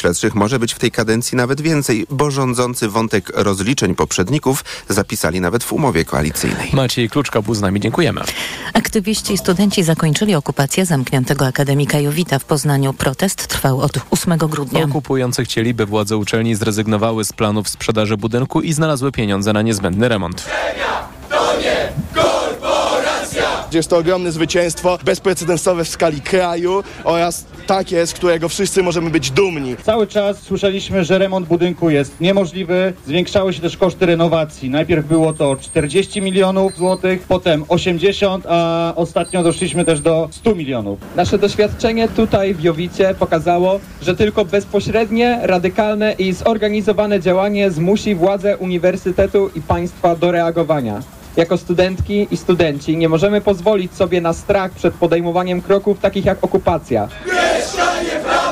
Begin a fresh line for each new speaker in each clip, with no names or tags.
Śledczych może być w tej kadencji nawet więcej, bo rządzący wątek rozliczeń poprzedników zapisali nawet w umowie koalicyjnej.
Maciej Kluczka był z nami, dziękujemy.
Aktywiści i studenci zakończyli okupację zamkniętego Akademika Jowita w Poznaniu. Protest trwał od 8 grudnia.
Okupujący chcieli, by władze uczelni zrezygnowały z planów sprzedaży budynku i znalazły pieniądze na niezbędny remont. To nie
jest to ogromne zwycięstwo, bezprecedensowe w skali kraju oraz takie, z którego wszyscy możemy być dumni.
Cały czas słyszeliśmy, że remont budynku jest niemożliwy. Zwiększały się też koszty renowacji. Najpierw było to 40 milionów złotych, potem 80, a ostatnio doszliśmy też do 100 milionów.
Nasze doświadczenie tutaj w Jowicie pokazało, że tylko bezpośrednie, radykalne i zorganizowane działanie zmusi władze uniwersytetu i państwa do reagowania jako studentki i studenci nie możemy pozwolić sobie na strach przed podejmowaniem kroków takich jak okupacja. Mieszkanie prawem!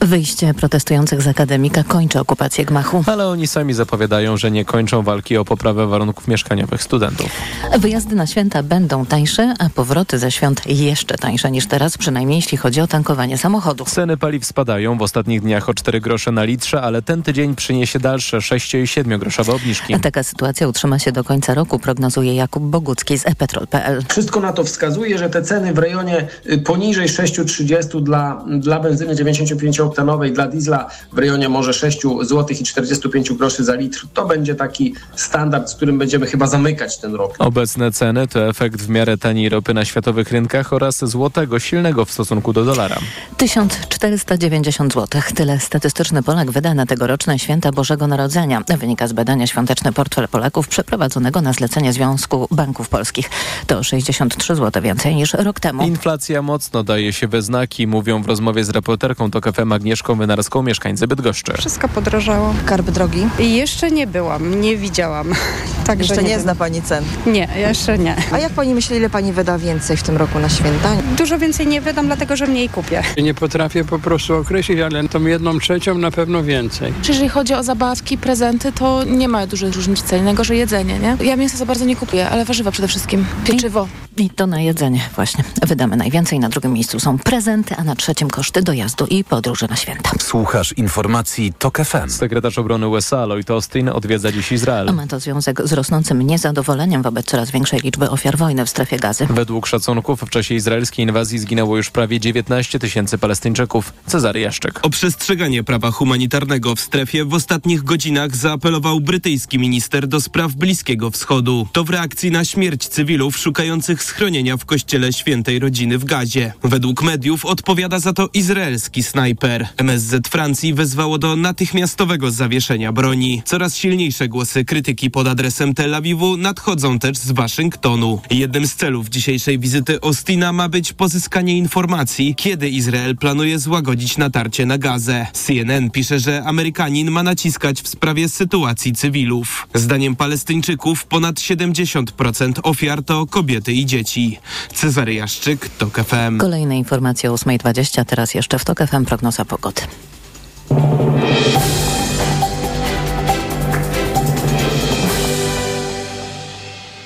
Wyjście protestujących z akademika kończy okupację gmachu.
Ale oni sami zapowiadają, że nie kończą walki o poprawę warunków mieszkaniowych studentów.
Wyjazdy na święta będą tańsze, a powroty ze świąt jeszcze tańsze niż teraz, przynajmniej jeśli chodzi o tankowanie samochodów.
Ceny paliw spadają w ostatnich dniach o 4 grosze na litrze, ale ten tydzień przyniesie dalsze 6 i 7 groszowe obniżki.
A taka sytuacja utrzyma się do końca roku, prognozuje Jakub Bogucki z epetrol.pl.
Wszystko na to wskazuje, że te ceny w rejonie y, poniżej 6,30 dla, dla benzyny 95 oktanowej dla diesla w rejonie może 6 zł i 45 groszy za litr. To będzie taki standard, z którym będziemy chyba zamykać ten rok.
Obecne ceny to efekt w miarę taniej ropy na światowych rynkach oraz złotego silnego w stosunku do dolara.
1490 zł. Tyle statystyczny Polak wyda na tegoroczne święta Bożego Narodzenia. Wynika z badania Świąteczny Portfel Polaków przeprowadzonego na zlecenie Związku Banków Polskich. To 63 zł więcej niż rok temu.
Inflacja mocno daje się we znaki, mówią w rozmowie z reporterką TOK FM Agnieszką Wynarską mieszkańcy Bydgoszczy.
Wszystko podrożało.
Karp drogi?
Jeszcze nie byłam, nie widziałam.
Także jeszcze nie, nie zna Pani cen?
Nie, jeszcze nie.
A jak Pani myśli, ile Pani wyda więcej w tym roku na święta?
Dużo więcej nie wydam, dlatego że mniej kupię.
Nie potrafię po prostu określić, ale tą jedną trzecią na pewno więcej.
Jeżeli chodzi o zabawki, prezenty, to nie ma dużej różnicy cen, najgorzej jedzenie, nie? Ja mięsa za bardzo nie kupuję, ale warzywa przede wszystkim. Pieczywo.
I, I to na jedzenie właśnie. Wydamy najwięcej. Na drugim miejscu są prezenty, a na trzecim koszty dojazdu i podróży na święta.
Słuchasz informacji TOK FM.
Sekretarz obrony USA Lloyd Austin odwiedza dziś Izrael.
Ma to związek z rosnącym niezadowoleniem wobec coraz większej liczby ofiar wojny w strefie gazy.
Według szacunków w czasie izraelskiej inwazji zginęło już prawie 19 tysięcy Palestyńczyków. Cezary Jaszczyk.
O przestrzeganie prawa humanitarnego w strefie w ostatnich godzinach zaapelował brytyjski minister do spraw Bliskiego Wschodu. To w reakcji na śmierć cywilów szukających schronienia w kościele świętej rodziny w Gazie. Według mediów odpowiada za to izraelski snajper. MSZ Francji wezwało do natychmiastowego zawieszenia broni. Coraz silniejsze głosy krytyki pod adresem Tel Awiwu nadchodzą też z Waszyngtonu. Jednym z celów dzisiejszej wizyty Ostina ma być pozyskanie informacji, kiedy Izrael planuje złagodzić natarcie na Gazę. CNN pisze, że Amerykanin ma naciskać w sprawie sytuacji cywilów. Zdaniem Palestyńczyków ponad 70% ofiar to kobiety i dzieci. Cezary Jaszczyk, TOK FM.
Kolejne informacje o 8.20, teraz jeszcze w TOK FM prognoza pogody.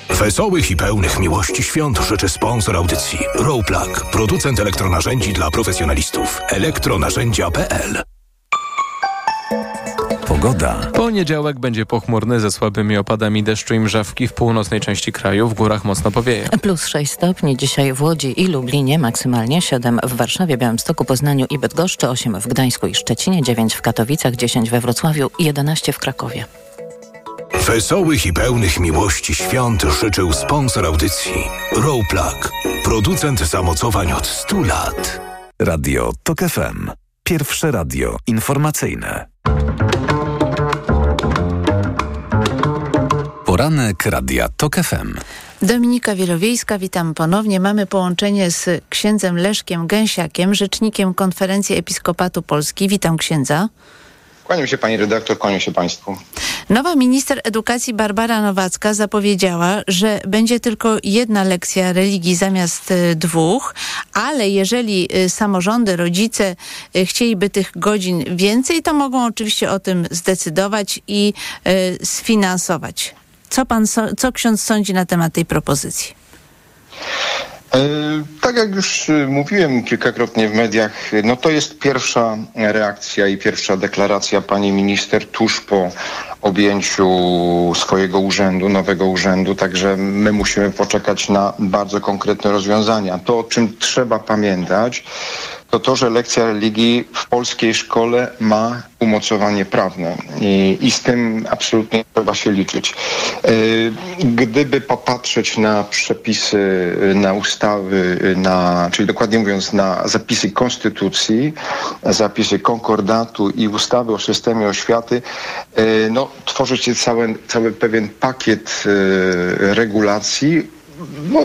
Wesołych i pełnych miłości świąt życzy sponsor audycji Rowplug, producent elektronarzędzi dla profesjonalistów. elektronarzędzia.pl Pogoda.
Poniedziałek będzie pochmurny ze słabymi opadami deszczu i mrzawki w północnej części kraju. W górach mocno powieje.
Plus 6 stopni dzisiaj w Łodzi i Lublinie, maksymalnie 7 w Warszawie, Białymstoku, Poznaniu i Bydgoszczy, 8 w Gdańsku i Szczecinie, 9 w Katowicach, 10 we Wrocławiu i 11 w Krakowie.
Wesołych i pełnych miłości świąt życzył sponsor audycji Rowplug, producent zamocowań od 100 lat.
Radio TOK FM. Pierwsze radio informacyjne.
Poranek Radia TOK FM.
Dominika Wielowiejska, witam ponownie. Mamy połączenie z księdzem Leszkiem Gęsiakiem, rzecznikiem Konferencji Episkopatu Polski. Witam księdza.
Kłaniam się pani redaktor, kłaniam się państwu.
Nowa minister edukacji Barbara Nowacka zapowiedziała, że będzie tylko jedna lekcja religii zamiast y, dwóch, ale jeżeli y, samorządy, rodzice y, chcieliby tych godzin więcej, to mogą oczywiście o tym zdecydować i sfinansować. Co pan, co ksiądz sądzi na temat tej propozycji?
E, tak jak już e, mówiłem kilkakrotnie w mediach, no to jest pierwsza reakcja i pierwsza deklaracja pani minister tuż po objęciu swojego urzędu, nowego urzędu, także my musimy poczekać na bardzo konkretne rozwiązania. To, o czym trzeba pamiętać, to to, że lekcja religii w polskiej szkole ma umocowanie prawne i, i z tym absolutnie trzeba się liczyć. E, gdyby popatrzeć na przepisy, na ustawy, na, czyli dokładnie mówiąc na zapisy konstytucji, zapisy konkordatu i ustawy o systemie oświaty, e, no, tworzy się cały, cały pewien pakiet e, regulacji, no,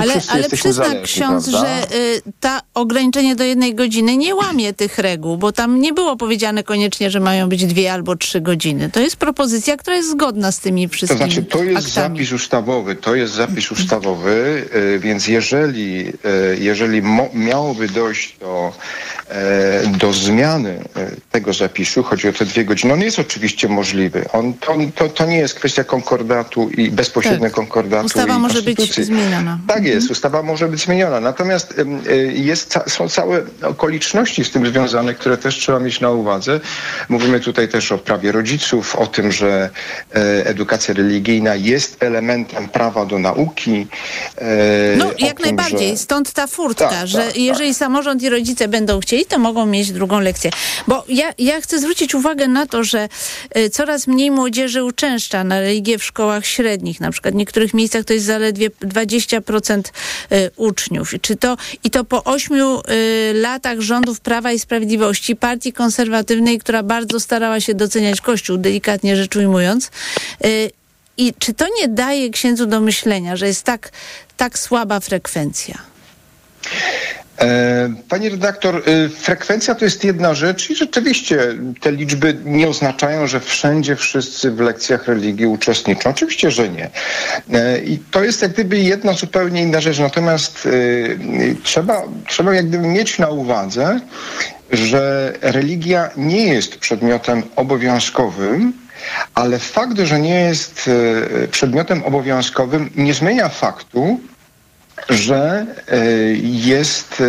ale, ale przyzna ksiądz, prawda? że y, ta ograniczenie do jednej godziny nie łamie tych reguł, bo tam nie było powiedziane koniecznie, że mają być dwie albo trzy godziny. To jest propozycja, która jest zgodna z tymi wszystkimi
To znaczy, to jest
aktami.
zapis ustawowy, to jest zapis ustawowy, y, więc jeżeli, y, jeżeli miałoby dojść do, y, do zmiany y, tego zapisu, chodzi o te dwie godziny, on jest oczywiście możliwy. On, to, to, to nie jest kwestia konkordatu i bezpośrednio tak. konkordatu.
Ustawa może być zmieniona.
Tak jest, ustawa może być zmieniona. Natomiast y, jest, są całe okoliczności z tym związane, które też trzeba mieć na uwadze. Mówimy tutaj też o prawie rodziców, o tym, że e, edukacja religijna jest elementem prawa do nauki.
E, no, jak tym, najbardziej. Że... Stąd ta furtka, tak, że tak, jeżeli tak. samorząd i rodzice będą chcieli, to mogą mieć drugą lekcję. Bo ja, ja chcę zwrócić uwagę na to, że e, coraz mniej młodzieży uczęszcza na religię w szkołach średnich. Na przykład w niektórych miejscach to jest zaledwie 20% y, uczniów. Czy to, I to po ośmiu y, latach rządów Prawa i Sprawiedliwości, partii konserwatywnej, która bardzo starała się doceniać Kościół, delikatnie rzecz ujmując. Y, I czy to nie daje księdzu do myślenia, że jest tak, tak słaba frekwencja?
E, Pani redaktor, e, frekwencja to jest jedna rzecz i rzeczywiście te liczby nie oznaczają, że wszędzie wszyscy w lekcjach religii uczestniczą. Oczywiście, że nie. E, I to jest jak gdyby jedna zupełnie inna rzecz. Natomiast trzeba, trzeba jak gdyby mieć na uwadze, że religia nie jest przedmiotem obowiązkowym, ale fakt, że nie jest przedmiotem obowiązkowym, nie zmienia faktu, że e, jest,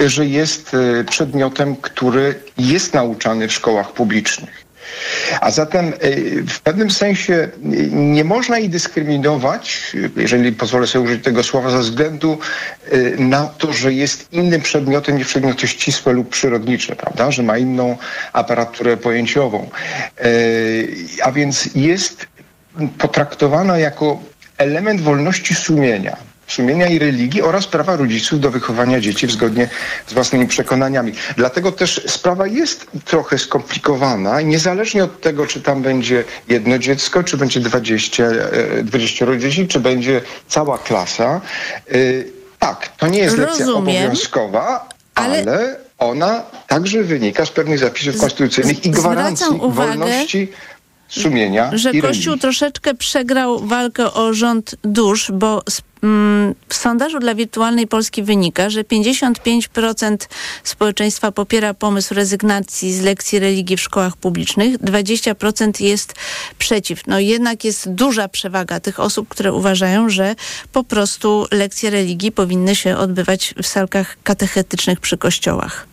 e, że jest e, przedmiotem, który jest nauczany w szkołach publicznych. A zatem w pewnym sensie nie można jej dyskryminować, jeżeli pozwolę sobie użyć tego słowa, ze względu na to, że jest innym przedmiotem niż przedmioty ścisłe lub przyrodnicze, prawda? Że ma inną aparaturę pojęciową. A więc jest potraktowana jako element wolności sumienia sumienia i religii oraz prawa rodziców do wychowania dzieci zgodnie z własnymi przekonaniami. Dlatego też sprawa jest trochę skomplikowana i niezależnie od tego, czy tam będzie jedno dziecko, czy będzie 20, 20 e, dzieci, czy będzie cała klasa. E, tak, to nie jest lekcja
Rozumiem,
obowiązkowa, ale... ale ona także wynika z pewnych zapisów konstytucyjnych i gwarancji wolności sumienia.
Że Kościół
religii.
troszeczkę przegrał walkę o rząd dusz, bo mm, w sondażu dla Wirtualnej Polski wynika, że 55% społeczeństwa popiera pomysł rezygnacji z lekcji religii w szkołach publicznych, 20% jest przeciw. No jednak jest duża przewaga tych osób, które uważają, że po prostu lekcje religii powinny się odbywać w salkach katechetycznych przy kościołach.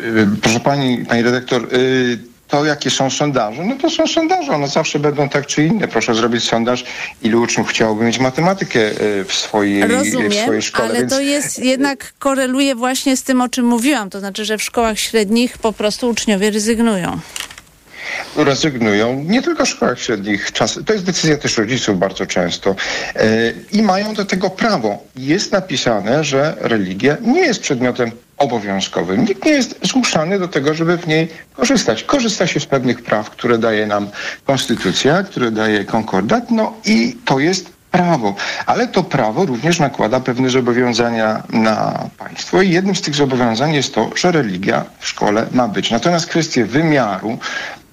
Y, proszę pani, pani redaktor, yy to, jakie są sondaże, no to są sondaże, one zawsze będą tak czy inne. Proszę zrobić sondaż, ilu uczniów chciałoby mieć matematykę e, w swojej,
Rozumiem,
w swojej szkole.
ale
więc...
to jest jednak koreluje właśnie z tym, o czym mówiłam, to znaczy, że w szkołach średnich po prostu uczniowie rezygnują
rezygnują, nie tylko w szkołach średnich, czas, to jest decyzja też rodziców bardzo często yy, i mają do tego prawo. Jest napisane, że religia nie jest przedmiotem obowiązkowym. Nikt nie jest zmuszany do tego, żeby w niej korzystać. Korzysta się z pewnych praw, które daje nam konstytucja, które daje konkordat, no i to jest prawo, ale to prawo również nakłada pewne zobowiązania na państwo i jednym z tych zobowiązań jest to, że religia w szkole ma być. Natomiast kwestie wymiaru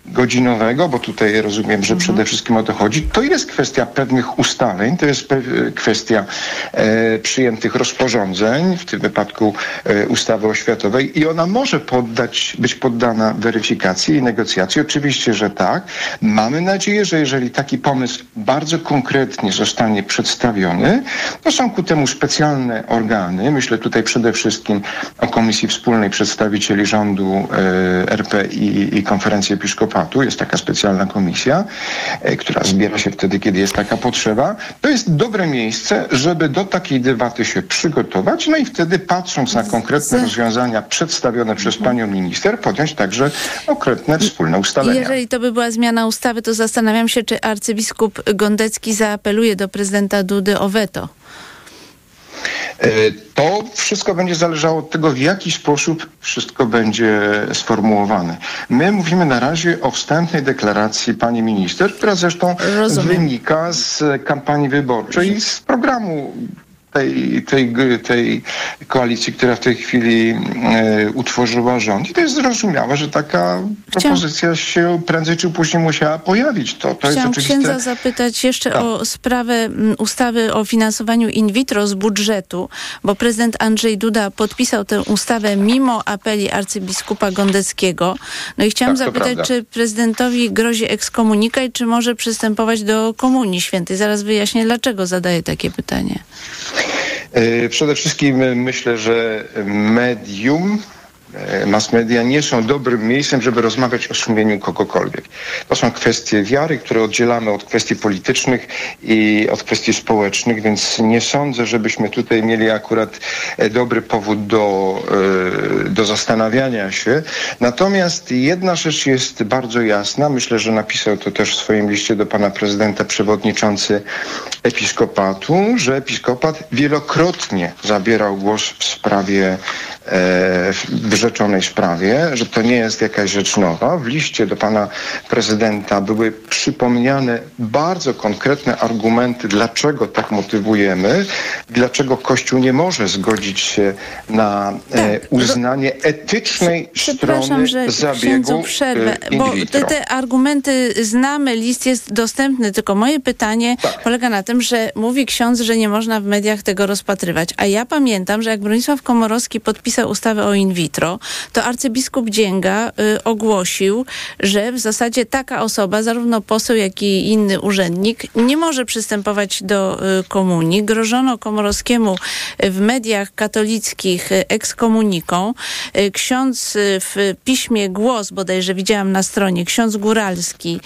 godzinowego, bo tutaj rozumiem, że przede wszystkim o to chodzi, to jest kwestia pewnych ustaleń, to jest kwestia e, przyjętych rozporządzeń, w tym wypadku e, ustawy oświatowej i ona może poddać, być poddana weryfikacji i negocjacji. Oczywiście, że tak. Mamy nadzieję, że jeżeli taki pomysł bardzo konkretnie zostanie przedstawiony, to są ku temu specjalne organy. Myślę tutaj przede wszystkim o Komisji Wspólnej Przedstawicieli Rządu e, RP i, i Konferencji Episkopatu. Jest taka specjalna komisja, e, która zbiera się wtedy, kiedy jest taka potrzeba. To jest dobre miejsce, żeby do takiej debaty się przygotować, no i wtedy patrząc na konkretne rozwiązania przedstawione przez panią minister, podjąć także konkretne wspólne ustalenia.
Jeżeli to by była zmiana ustawy, to zastanawiam się, czy arcybiskup Gondecki zaapeluje do prezydenta Dudy o weto.
E, To wszystko będzie zależało od tego, w jaki sposób wszystko będzie sformułowane. My mówimy na razie o wstępnej deklaracji pani minister, która zresztą
Rozumiem.
wynika z kampanii wyborczej i z programu tej, tej, tej koalicji, która w tej chwili e, utworzyła rząd. I to jest zrozumiałe, że taka propozycja się prędzej czy później musiała pojawić. To, to jest
Chciałam
oczywiste.
księdza zapytać jeszcze
Tak.
o sprawę mm, ustawy o finansowaniu in vitro z budżetu, bo prezydent Andrzej Duda podpisał tę ustawę mimo apeli arcybiskupa Gondeckiego. No i chciałam
Tak,
zapytać, czy prezydentowi grozi ekskomunikat, czy może przystępować do komunii świętej? Zaraz wyjaśnię, dlaczego zadaję takie pytanie.
E, Przede wszystkim myślę, że medium, mass media nie są dobrym miejscem, żeby rozmawiać o sumieniu kogokolwiek. To są kwestie wiary, które oddzielamy od kwestii politycznych i od kwestii społecznych, więc nie sądzę, żebyśmy tutaj mieli akurat e, dobry powód do, e, do zastanawiania się. Natomiast jedna rzecz jest bardzo jasna. Myślę, że napisał to też w swoim liście do pana prezydenta przewodniczący episkopatu, że episkopat wielokrotnie zabierał głos w sprawie e, w wyrzeczonej sprawie, że to nie jest jakaś rzecz nowa. W liście do pana prezydenta były przypomniane bardzo konkretne argumenty, dlaczego tak motywujemy, dlaczego Kościół nie może zgodzić się na e, uznanie etycznej strony
że
zabiegu
przerwę,
e, in
bo te, te argumenty znamy, list jest dostępny, tylko moje pytanie
Tak.
polega na tym, że mówi ksiądz, że nie można w mediach tego rozpatrywać. A ja pamiętam, że jak Bronisław Komorowski podpisał ustawę o in vitro, to arcybiskup Dzięga y, ogłosił, że w zasadzie taka osoba, zarówno poseł, jak i inny urzędnik, nie może przystępować do y, komunii. Grożono Komorowskiemu w mediach katolickich y, ekskomuniką. Y, Ksiądz y, w piśmie Głos, bodajże widziałam na stronie, ksiądz Góralski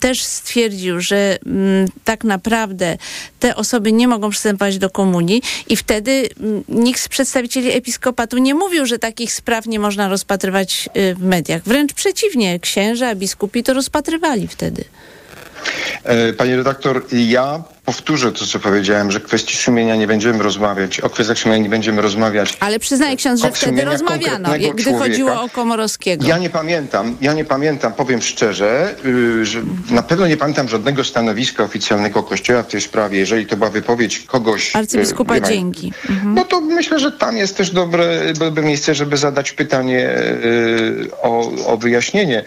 też stwierdził, że mm, tak naprawdę te osoby nie mogą przystępować do komunii i wtedy mm, nikt z przedstawicieli episkopatu nie mówił, że takich spraw nie można rozpatrywać y, w mediach. Wręcz przeciwnie, księża, biskupi to rozpatrywali wtedy.
E, Panie redaktor, ja powtórzę to, co powiedziałem, że kwestii sumienia nie będziemy rozmawiać, o kwestiach sumienia nie będziemy rozmawiać.
Ale przyznaje ksiądz, że wtedy rozmawiano, gdy
człowieka.
chodziło o Komorowskiego.
Ja nie pamiętam, ja nie pamiętam, powiem szczerze, y, że na pewno nie pamiętam żadnego stanowiska oficjalnego Kościoła w tej sprawie. Jeżeli to była wypowiedź kogoś... y,
Arcybiskupa Dzięki. Mhm.
No to myślę, że tam jest też dobre, dobre miejsce, żeby zadać pytanie y, o, o wyjaśnienie.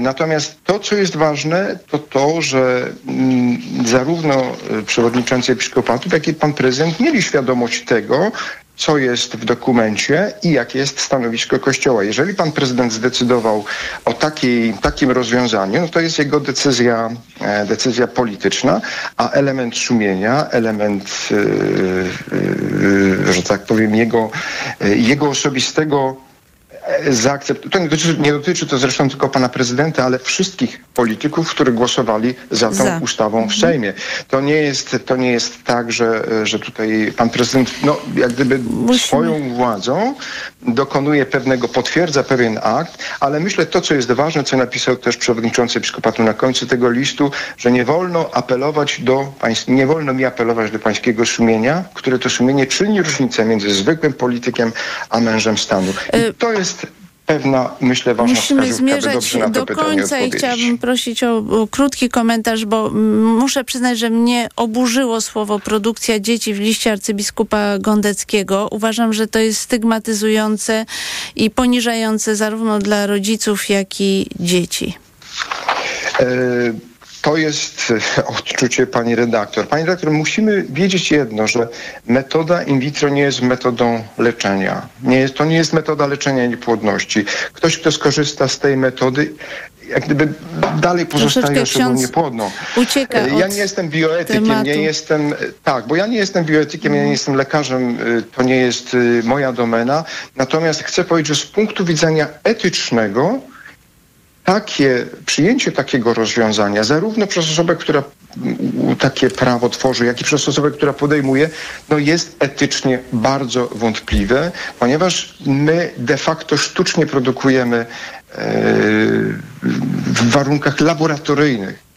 Natomiast to, co jest ważne, to to, że mm, zarówno przewodniczący episkopatu, jak i pan prezydent mieli świadomość tego, co jest w dokumencie i jakie jest stanowisko Kościoła. Jeżeli pan prezydent zdecydował o takiej, takim rozwiązaniu, no to jest jego decyzja, e, decyzja polityczna, a element sumienia, element, e, e, że tak powiem, jego, jego osobistego e, zaakcept... To nie dotyczy, nie dotyczy to zresztą tylko pana prezydenta, ale wszystkich polityków, którzy głosowali za tą
Za.
ustawą w Sejmie. To nie jest, to nie jest tak, że, że tutaj pan prezydent no, jak gdyby swoją władzą dokonuje pewnego, potwierdza pewien akt, ale myślę to, co jest ważne, co napisał też przewodniczący episkopatu na końcu tego listu, że nie wolno apelować do państw, nie wolno mi apelować do pańskiego sumienia, które to sumienie czyni różnicę między zwykłym politykiem a mężem stanu. I to jest pewna, myślę, ważna
Musimy zmierzać do końca i chciałabym prosić o, o krótki komentarz, bo mm, muszę przyznać, że mnie oburzyło słowo produkcja dzieci w liście arcybiskupa Gondeckiego. Uważam, że to jest stygmatyzujące i poniżające zarówno dla rodziców, jak i dzieci.
E, To jest e, odczucie pani redaktor. Pani redaktor, musimy wiedzieć jedno, że metoda in vitro nie jest metodą leczenia. Nie jest, to nie jest metoda leczenia niepłodności. Ktoś, kto skorzysta z tej metody, jak gdyby dalej pozostaje osobą niepłodną.
ucieka
E, Ja nie jestem bioetykiem,
tematu.
nie jestem, tak, bo ja nie jestem bioetykiem, ja nie jestem lekarzem, to nie jest moja domena. Natomiast chcę powiedzieć, że z punktu widzenia etycznego takie przyjęcie takiego rozwiązania, zarówno przez osobę, która takie prawo tworzy, jak i przez osobę, która podejmuje, no jest etycznie bardzo wątpliwe, ponieważ my de facto sztucznie produkujemy e, w warunkach laboratoryjnych.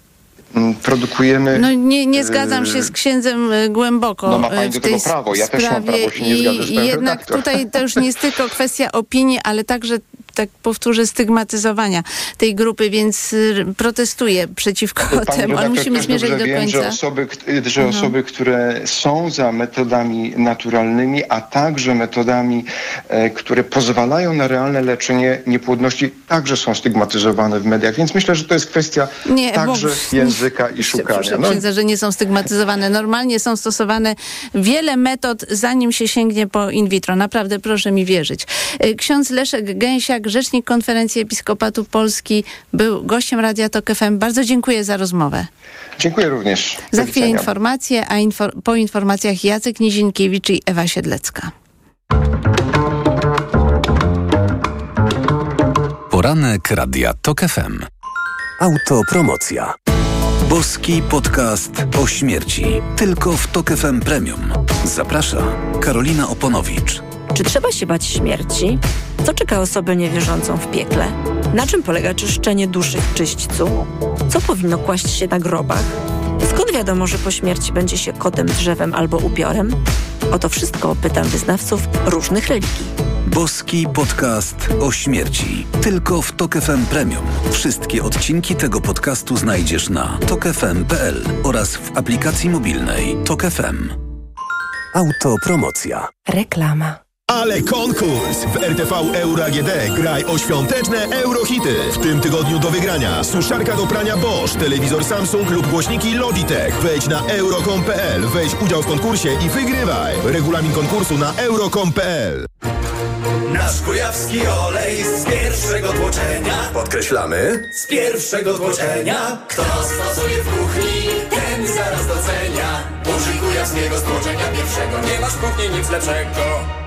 Produkujemy.
No nie, nie zgadzam się z księdzem y, głęboko
No ma pani do tego prawo. Ja też mam prawo się nie
i
zgadzać
jednak
redaktor.
tutaj to już nie jest tylko kwestia opinii, ale także tak powtórzę, stygmatyzowania tej grupy, więc y, protestuję przeciwko
Pani
temu, ale musimy
dobrze
do
wiem, że
końca.
osoby, k- że
Mhm.
osoby, które są za metodami naturalnymi, a także metodami, e, które pozwalają na realne leczenie niepłodności, także są stygmatyzowane w mediach. Więc myślę, że to jest kwestia
Nie,
także
bo-
języka i szukania.
Proszę
No,
księdza, że nie są stygmatyzowane. Normalnie są stosowane wiele metod, zanim się sięgnie po in vitro. Naprawdę proszę mi wierzyć. Y, Ksiądz Leszek Gęsiak, rzecznik Konferencji Episkopatu Polski, był gościem Radia Tok FM. Bardzo dziękuję za rozmowę.
dziękuję również. Do
Za chwilę
widzenia.
informacje, a infor- po informacjach Jacek Nizinkiewicz i Ewa Siedlecka.
Poranek Radia TOK FM. Autopromocja. Boski podcast o śmierci. Tylko w TOK FM Premium. Zaprasza Karolina Oponowicz.
Czy trzeba się bać śmierci? Co czeka osobę niewierzącą w piekle? Na czym polega czyszczenie duszy w czyśćcu? Co powinno kłaść się na grobach? Skąd wiadomo, że po śmierci będzie się kotem, drzewem albo upiorem? O to wszystko pytam wyznawców różnych religii.
Boski podcast o śmierci. Tylko w TOK FM Premium. Wszystkie odcinki tego podcastu znajdziesz na tokefm.pl oraz w aplikacji mobilnej TOK FM. Autopromocja.
Reklama.
Ale konkurs! W RTV Euro AGD graj o świąteczne eurohity. W tym tygodniu do wygrania suszarka do prania Bosch, telewizor Samsung lub głośniki Logitech. Wejdź na euro.com.pl, weź udział w konkursie i wygrywaj. Regulamin konkursu na euro.com.pl
Nasz kujawski olej z pierwszego tłoczenia
Podkreślamy.
Z pierwszego tłoczenia Kto stosuje w kuchni, ten zaraz docenia Użyj kujawskiego stłoczenia pierwszego Nie masz w kuchni nic lepszego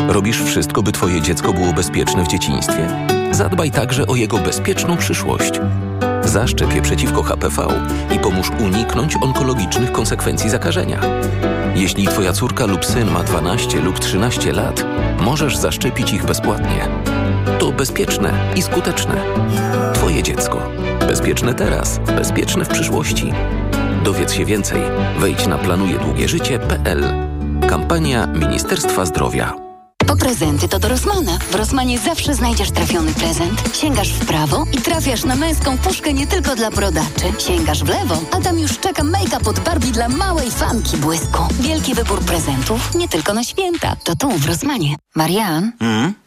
Robisz wszystko, by Twoje dziecko było bezpieczne w dzieciństwie? Zadbaj także o jego bezpieczną przyszłość. Zaszczep je przeciwko HPV i pomóż uniknąć onkologicznych konsekwencji zakażenia. Jeśli Twoja córka lub syn ma 12 lub 13 lat, możesz zaszczepić ich bezpłatnie. To bezpieczne i skuteczne. Twoje dziecko. Bezpieczne teraz, bezpieczne w przyszłości. Dowiedz się więcej. Wejdź na planujedługieżycie.pl. Kampania Ministerstwa Zdrowia.
Prezenty to do Rosmana. W Rosmanie zawsze znajdziesz trafiony prezent. Sięgasz w prawo i trafiasz na męską puszkę nie tylko dla brodaczy. Sięgasz w lewo, a tam już czeka make-up od Barbie dla małej fanki błysku. Wielki wybór prezentów, nie tylko na święta. To tu, w Rosmanie. Marian,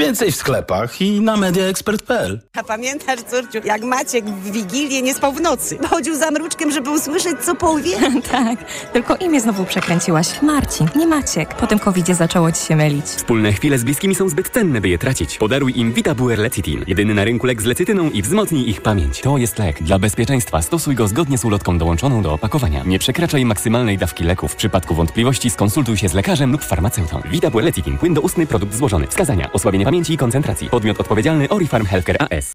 Więcej w sklepach i na mediaexpert.pl.
A pamiętasz, córciu, jak Maciek w Wigilię nie spał w nocy? Chodził za mruczkiem, żeby usłyszeć, co powie?
tak, tylko imię znowu przekręciłaś. Marcin, nie Maciek. Po tym covidzie zaczęło ci się mylić.
Wspólne chwile z bliskimi są zbyt cenne, by je tracić. Podaruj im Vitabuer Lecitin. Jedyny na rynku lek z lecytyną i wzmocnij ich pamięć. To jest lek. Dla bezpieczeństwa stosuj go zgodnie z ulotką dołączoną do opakowania. Nie przekraczaj maksymalnej dawki leku. W przypadku wątpliwości skonsultuj się z lekarzem lub farmaceutą. Vitabuer Lecitin. Płyn do ustny, produkt złożony. Wskazania. Osłabienie pamięci i koncentracji. Podmiot odpowiedzialny Orifarm Healthcare AS.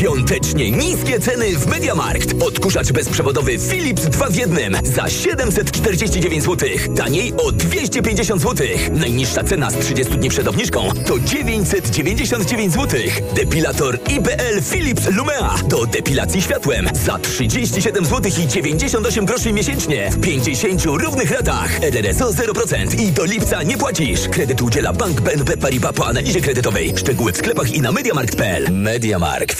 Świątecznie niskie ceny w Mediamarkt. Odkurzacz bezprzewodowy Philips 2 w jednym za 749 zł. Taniej o 250 zł. Najniższa cena z 30 dni przed obniżką to 999 zł. Depilator IPL Philips Lumea do depilacji światłem za 37 zł i 98 groszy miesięcznie w 50 równych ratach. RRSO 0% i do lipca nie płacisz. Kredyt udziela Bank BNP Paribas po analizie kredytowej. Szczegóły w sklepach i na mediamarkt.pl. Mediamarkt.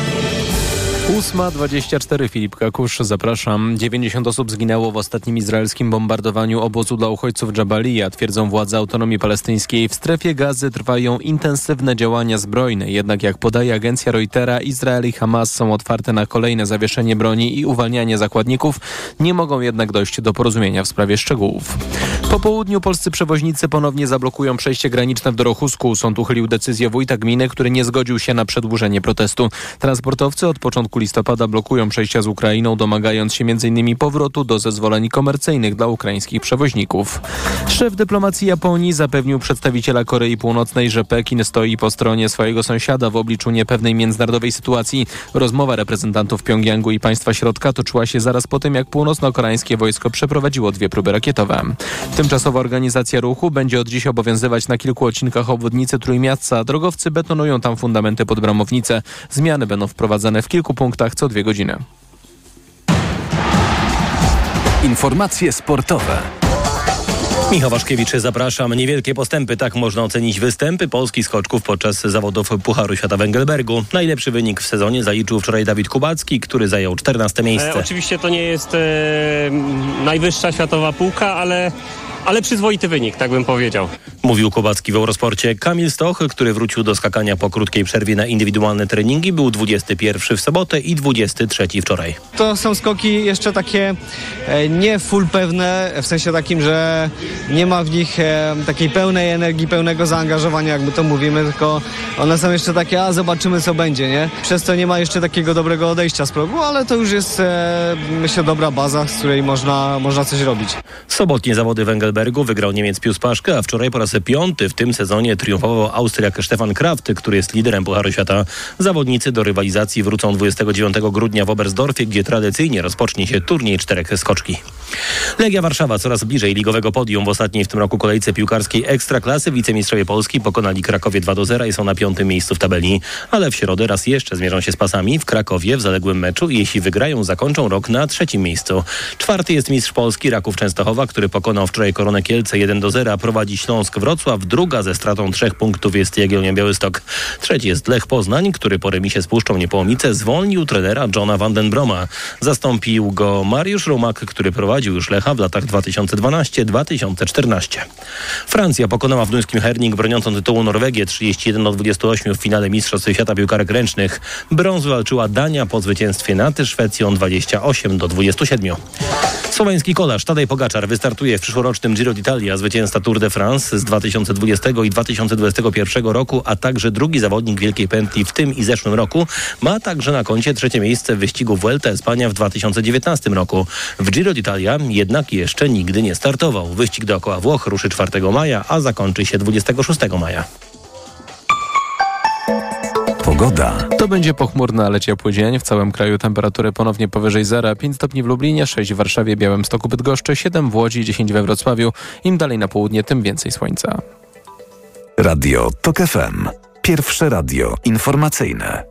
8.24 Filip Kakusz, zapraszam. 90 osób zginęło w ostatnim izraelskim bombardowaniu obozu dla uchodźców Jabalia, twierdzą władze autonomii palestyńskiej. W strefie gazy trwają intensywne działania zbrojne, jednak jak podaje agencja Reutera, Izrael i Hamas są otwarte na kolejne zawieszenie broni i uwalnianie zakładników, nie mogą jednak dojść do porozumienia w sprawie szczegółów. Po południu polscy przewoźnicy ponownie zablokują przejście graniczne w Dorochusku. Sąd uchylił decyzję wójta gminy, który nie zgodził się na przedłużenie protestu. Transportowcy od początku listopada blokują przejścia z Ukrainą, domagając się m.in. powrotu do zezwoleń komercyjnych dla ukraińskich przewoźników. Szef dyplomacji Japonii zapewnił przedstawiciela Korei Północnej, że Pekin stoi po stronie swojego sąsiada w obliczu niepewnej międzynarodowej sytuacji. Rozmowa reprezentantów Pjongjangu i państwa środka toczyła się zaraz po tym, jak północno-koreańskie wojsko przeprowadziło dwie próby rakietowe. Tymczasowa organizacja ruchu będzie od dziś obowiązywać na kilku odcinkach obwodnicy Trójmiasta. Drogowcy betonują tam fundamenty pod bramownicę. Zmiany będą wprowadzane w kilku punktach co dwie godziny.
Informacje sportowe.
Michał Waszkiewicz, zapraszam. Niewielkie postępy, tak można ocenić występy polskich skoczków podczas zawodów Pucharu Świata Węgelbergu. Najlepszy wynik w sezonie zaliczył wczoraj Dawid Kubacki, który zajął 14 miejsce.
E, oczywiście to nie jest e, najwyższa światowa półka, ale ale przyzwoity wynik, tak bym powiedział.
Mówił Kubacki w Eurosporcie. Kamil Stoch, który wrócił do skakania po krótkiej przerwie na indywidualne treningi, był 21 w sobotę i 23 wczoraj.
To są skoki jeszcze takie e, nie full pewne, w sensie takim, że nie ma w nich e, takiej pełnej energii, pełnego zaangażowania, jak my to mówimy, tylko one są jeszcze takie, a zobaczymy co będzie, nie? Przez to nie ma jeszcze takiego dobrego odejścia z progu, ale to już jest e, myślę dobra baza, z której można, można coś robić.
Sobotnie zawody Węgel Heidelbergu wygrał Niemiec Pius Paszke, a wczoraj po raz piąty w tym sezonie triumfował Austriak Stefan Kraft, który jest liderem Pucharu Świata. Zawodnicy do rywalizacji wrócą 29 grudnia w Oberstdorfie, gdzie tradycyjnie rozpocznie się turniej czterech skoczki. Legia Warszawa coraz bliżej ligowego podium. W ostatniej w tym roku kolejce piłkarskiej Ekstraklasy wicemistrzowie Polski pokonali Krakowie 2 do 0 i są na piątym miejscu w tabeli. Ale w środę raz jeszcze zmierzą się z pasami w Krakowie w zaległym meczu i jeśli wygrają, zakończą rok na trzecim miejscu. Czwarty jest mistrz Polski Raków Częstochowa, który pokonał wczoraj Koronę Kielce 1 do 0. Prowadzi Śląsk Wrocław. Druga ze stratą trzech punktów jest Jagiellonia Białystok. Trzeci jest Lech Poznań, który po remisie z Puszczą Niepołomice zwolnił trenera Johna Vandenbroma. Zastąpił go Mariusz Rumak, który prowadził już Lecha w latach 2012-2014. Francja pokonała w duńskim Herning broniącą tytułu Norwegię 31 do 28 w finale Mistrzostw Świata Piłkarek Ręcznych. Brąz walczyła Dania po zwycięstwie nad Szwecją 28 do 27. Słoweński kolarz Tadej Pogaczar wystartuje w przyszłorocznym Giro d'Italia, zwycięzca Tour de France z 2020 i 2021 roku, a także drugi zawodnik Wielkiej Pętli w tym i zeszłym roku. Ma także na koncie trzecie miejsce w wyścigu Vuelta Espania w 2019 roku. W Giro d'Italia jednak jeszcze nigdy nie startował. Wyścig dookoła Włoch ruszy 4 maja, a zakończy się 26 maja.
Pogoda.
To będzie pochmurny, ale ciepły dzień. W całym kraju temperatury ponownie powyżej zera. 5 stopni w Lublinie, 6 w Warszawie, Białymstoku, Bydgoszczy, 7 w Łodzi, 10 we Wrocławiu. Im dalej na południe, tym więcej słońca.
Radio TOK FM. Pierwsze radio informacyjne.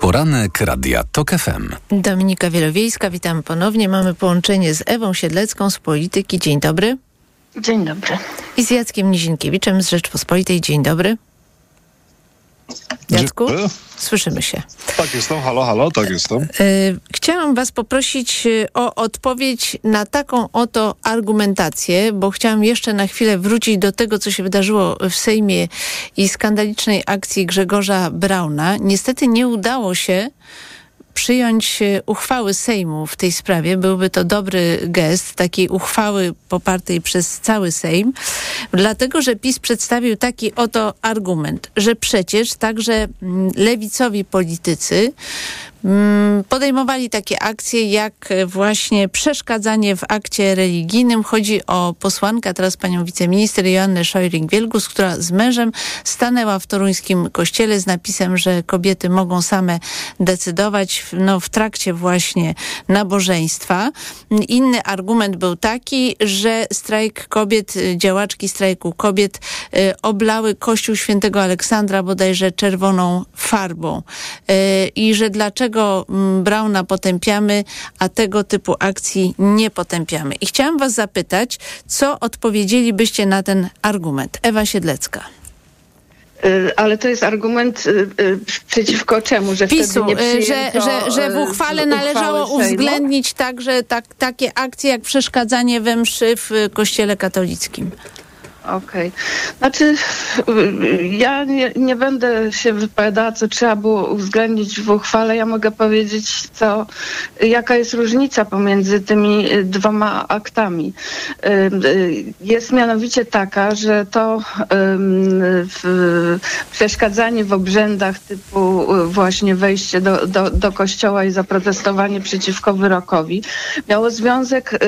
Poranek Radia TOK FM.
Dominika Wielowiejska, witam ponownie. Mamy połączenie z Ewą Siedlecką z Polityki. Dzień dobry.
Dzień dobry.
I z Jackiem Nizinkiewiczem z Rzeczpospolitej. Dzień dobry. Jacku? Słyszymy się.
Tak jestem, halo, halo, tak jestem.
Y, Chciałam Was poprosić y, o odpowiedź na taką oto argumentację, bo chciałam jeszcze na chwilę wrócić do tego, co się wydarzyło w Sejmie i skandalicznej akcji Grzegorza Brauna. Niestety nie udało się przyjąć e, uchwały Sejmu w tej sprawie. Byłby to dobry gest takiej uchwały popartej przez cały Sejm, dlatego że PiS przedstawił taki oto argument, że przecież także mm, lewicowi politycy podejmowali takie akcje jak e, właśnie przeszkadzanie w akcie religijnym. Chodzi o posłankę, teraz panią wiceminister Joannę Szojring-Wielgus, która z mężem stanęła w toruńskim kościele z napisem, że kobiety mogą same decydować no, w trakcie właśnie nabożeństwa. Inny argument był taki, że strajk kobiet, y, działaczki strajku kobiet y, oblały kościół świętego Aleksandra bodajże czerwoną farbą y, i że dlaczego mm, Brauna potępiamy, a tego typu akcji nie potępiamy. I chciałam was zapytać, co odpowiedzielibyście na ten argument? Ewa Siedlecka.
Y, Ale to jest argument y, y, przeciwko czemu, że
PiSu,
nie
że, że, że w uchwale należało uwzględnić także tak, takie akcje jak przeszkadzanie we mszy w kościele katolickim.
Okej. Znaczy, y, ja nie, nie będę się wypowiadała, co trzeba było uwzględnić w uchwale. Ja mogę powiedzieć, co, jaka jest różnica pomiędzy tymi y, dwoma aktami. Y, y, Jest mianowicie taka, że to przeszkadzanie w obrzędach typu właśnie wejście do, do, do kościoła i zaprotestowanie przeciwko wyrokowi miało związek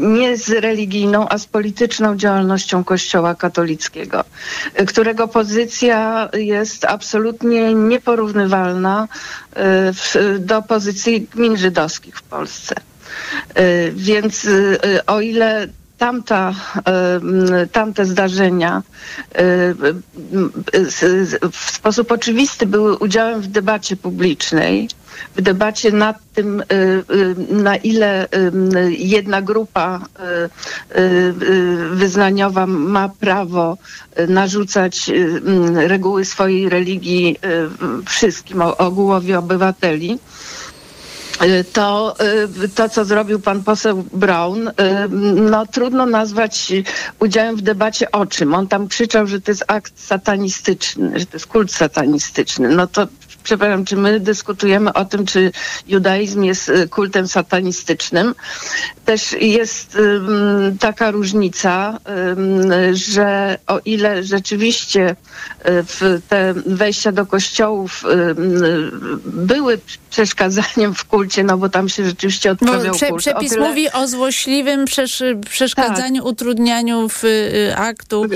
nie z religijną, a z polityczną działalnością Kościoła katolickiego, y, którego pozycja jest absolutnie nieporównywalna y, do pozycji gmin żydowskich w Polsce. Y, Więc o ile tamta, tamte zdarzenia w sposób oczywisty były udziałem w debacie publicznej, w debacie nad tym, na ile jedna grupa wyznaniowa ma prawo narzucać reguły swojej religii wszystkim, ogółowi obywateli. Y, To, y, to, co zrobił pan poseł Brown, y, no trudno nazwać udziałem w debacie o czym. On tam krzyczał, że to jest akt satanistyczny, że to jest kult satanistyczny. No to przepraszam, czy my dyskutujemy o tym, czy judaizm jest y, kultem satanistycznym. Też jest taka różnica, że o ile rzeczywiście y, w te wejścia do kościołów były przeszkadzaniem w kulcie, no bo tam się rzeczywiście odprawiał
prze,
kult.
przepis
o tyle...
mówi o złośliwym przesz, przeszkadzaniu, utrudnianiu w y, aktu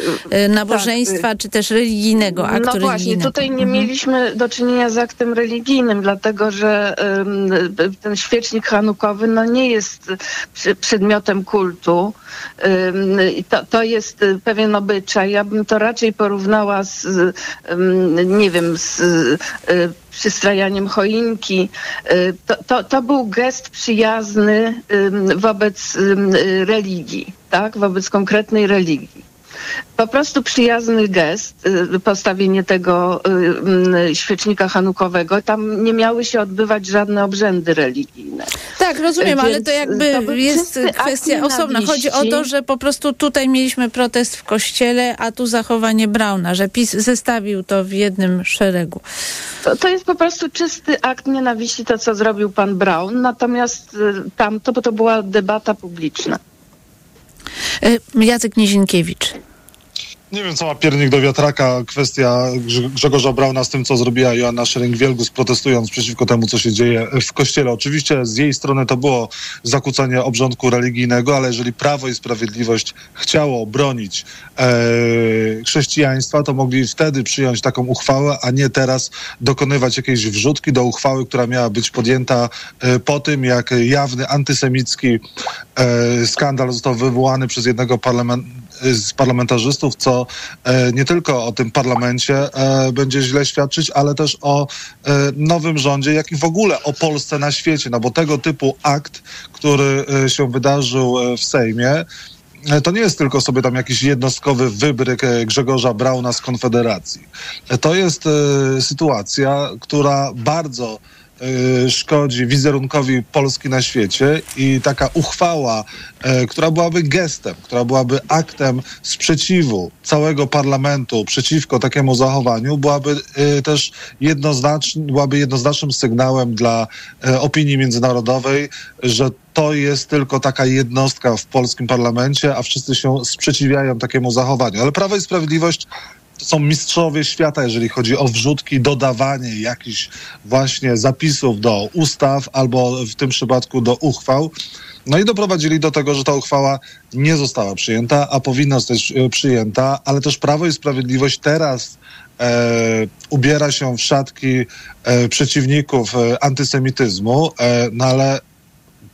nabożeństwa, czy też religijnego aktu
No właśnie, tutaj nie
Mhm.
mieliśmy do czynienia z aktem religijnym, dlatego że ten świecznik hanukowy no, nie jest przedmiotem kultu. To, to jest y, pewien obyczaj. Ja bym to raczej porównała z, nie wiem, z y, przystrajaniem choinki. Y, To, to, to był gest przyjazny wobec religii, tak? Wobec konkretnej religii po prostu przyjazny gest, y, postawienie tego y, mm, świecznika hanukowego. Tam nie miały się odbywać żadne obrzędy religijne.
Tak, rozumiem, ale to
Więc
jakby
to
jest kwestia osobna. Chodzi o to, że po prostu tutaj mieliśmy protest w kościele, a tu zachowanie Brauna, że PiS zestawił to w jednym szeregu.
To, to jest po prostu czysty akt nienawiści, to co zrobił pan Brown. Natomiast y, tam to, bo to była debata publiczna.
Y, Jacek Nizinkiewicz.
Nie wiem, co ma piernik do wiatraka kwestia Grze- Grzegorza Brauna z tym, co zrobiła Joanna Szering-Wielgus, protestując przeciwko temu, co się dzieje w kościele. Oczywiście z jej strony to było zakłócenie obrządku religijnego, ale jeżeli Prawo i Sprawiedliwość chciało bronić e, chrześcijaństwa, to mogli wtedy przyjąć taką uchwałę, a nie teraz dokonywać jakiejś wrzutki do uchwały, która miała być podjęta e, po tym, jak jawny antysemicki e, skandal został wywołany przez jednego parlament, z parlamentarzystów, co e, nie tylko o tym parlamencie e, będzie źle świadczyć, ale też o e, nowym rządzie, jak i w ogóle o Polsce na świecie, no bo tego typu akt, który się wydarzył w Sejmie, to nie jest tylko sobie tam jakiś jednostkowy wybryk Grzegorza Brauna z Konfederacji. To jest sytuacja, która bardzo szkodzi wizerunkowi Polski na świecie i taka uchwała, e, która byłaby gestem, która byłaby aktem sprzeciwu całego parlamentu przeciwko takiemu zachowaniu, byłaby e, też jednoznaczny, byłaby jednoznacznym sygnałem dla opinii międzynarodowej, że to jest tylko taka jednostka w polskim parlamencie, a wszyscy się sprzeciwiają takiemu zachowaniu. Ale Prawo i Sprawiedliwość to są mistrzowie świata, jeżeli chodzi o wrzutki, dodawanie jakichś właśnie zapisów do ustaw albo w tym przypadku do uchwał. No i doprowadzili do tego, że ta uchwała nie została przyjęta, a powinna zostać e, przyjęta, ale też Prawo i Sprawiedliwość teraz e, ubiera się w szatki e, przeciwników e, antysemityzmu, e, no ale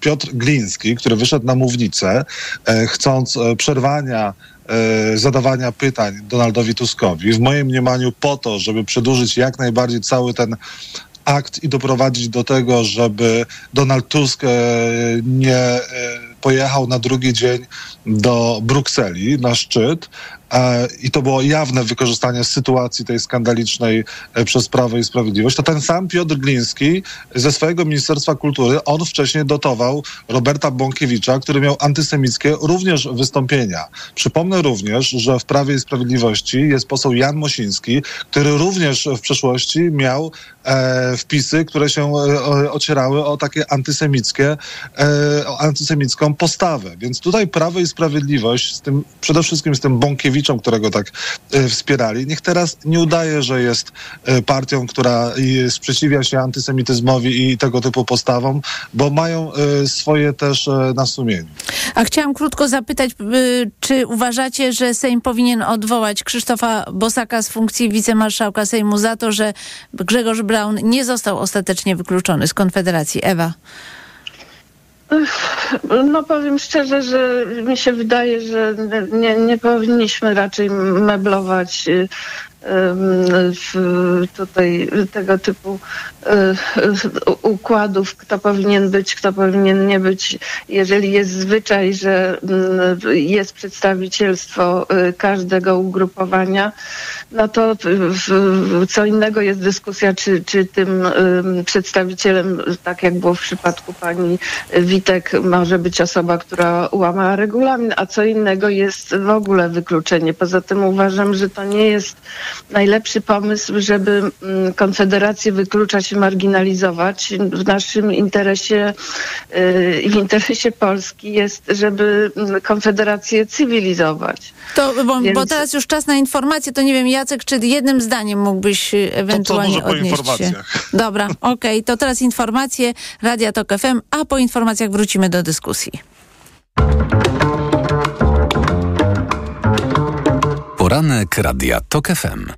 Piotr Gliński, który wyszedł na mównicę, e, chcąc przerwania zadawania pytań Donaldowi Tuskowi, w moim mniemaniu po to, żeby przedłużyć jak najbardziej cały ten akt i doprowadzić do tego, żeby Donald Tusk e, nie e, pojechał na drugi dzień do Brukseli na szczyt. E, I to było jawne wykorzystanie sytuacji tej skandalicznej e, przez Prawo i Sprawiedliwość. To ten sam Piotr Gliński ze swojego Ministerstwa Kultury, on wcześniej dotował Roberta Bąkiewicza, który miał antysemickie również wystąpienia. Przypomnę również, że w Prawie i Sprawiedliwości jest poseł Jan Mosiński, który również w przeszłości miał e, wpisy, które się e, ocierały o takie antysemickie, e, o antysemicką postawę. Więc tutaj Prawo i Sprawiedliwość, z tym, przede wszystkim z tym Bąkiewiczem, którego tak e, wspierali, niech teraz nie udaje, że jest e, partią, która sprzeciwia się antysemityzmowi i tego typu postawom, bo mają e, swoje też na sumieniu.
A chciałam krótko zapytać, y, czy uważacie, że Sejm powinien odwołać Krzysztofa Bosaka z funkcji wicemarszałka Sejmu za to, że Grzegorz Braun nie został ostatecznie wykluczony z Konfederacji? Ewa.
No powiem szczerze, że mi się wydaje, że nie, nie powinniśmy raczej meblować y, tutaj tego typu y, układów, kto powinien być, kto powinien nie być. Jeżeli jest zwyczaj, że mm, jest przedstawicielstwo y, każdego ugrupowania, no to co innego jest dyskusja, czy, czy tym ym, przedstawicielem, tak jak było w przypadku pani Witek, może być osoba, która łamała regulamin, a co innego jest w ogóle wykluczenie. Poza tym uważam, że to nie jest najlepszy pomysł, żeby mm, Konfederację wykluczać i marginalizować. W naszym interesie y, i w interesie Polski jest, żeby mm, Konfederację cywilizować.
To, bo,
Więc-
bo teraz już czas na informacje, to nie wiem, Jacek, czy jednym zdaniem mógłbyś y, ewentualnie
może po
odnieść się?
informacjach.
Dobra, okej, to teraz informacje Radia Tok FM, a po informacjach wrócimy do dyskusji.
Poranek Radia TOK FM.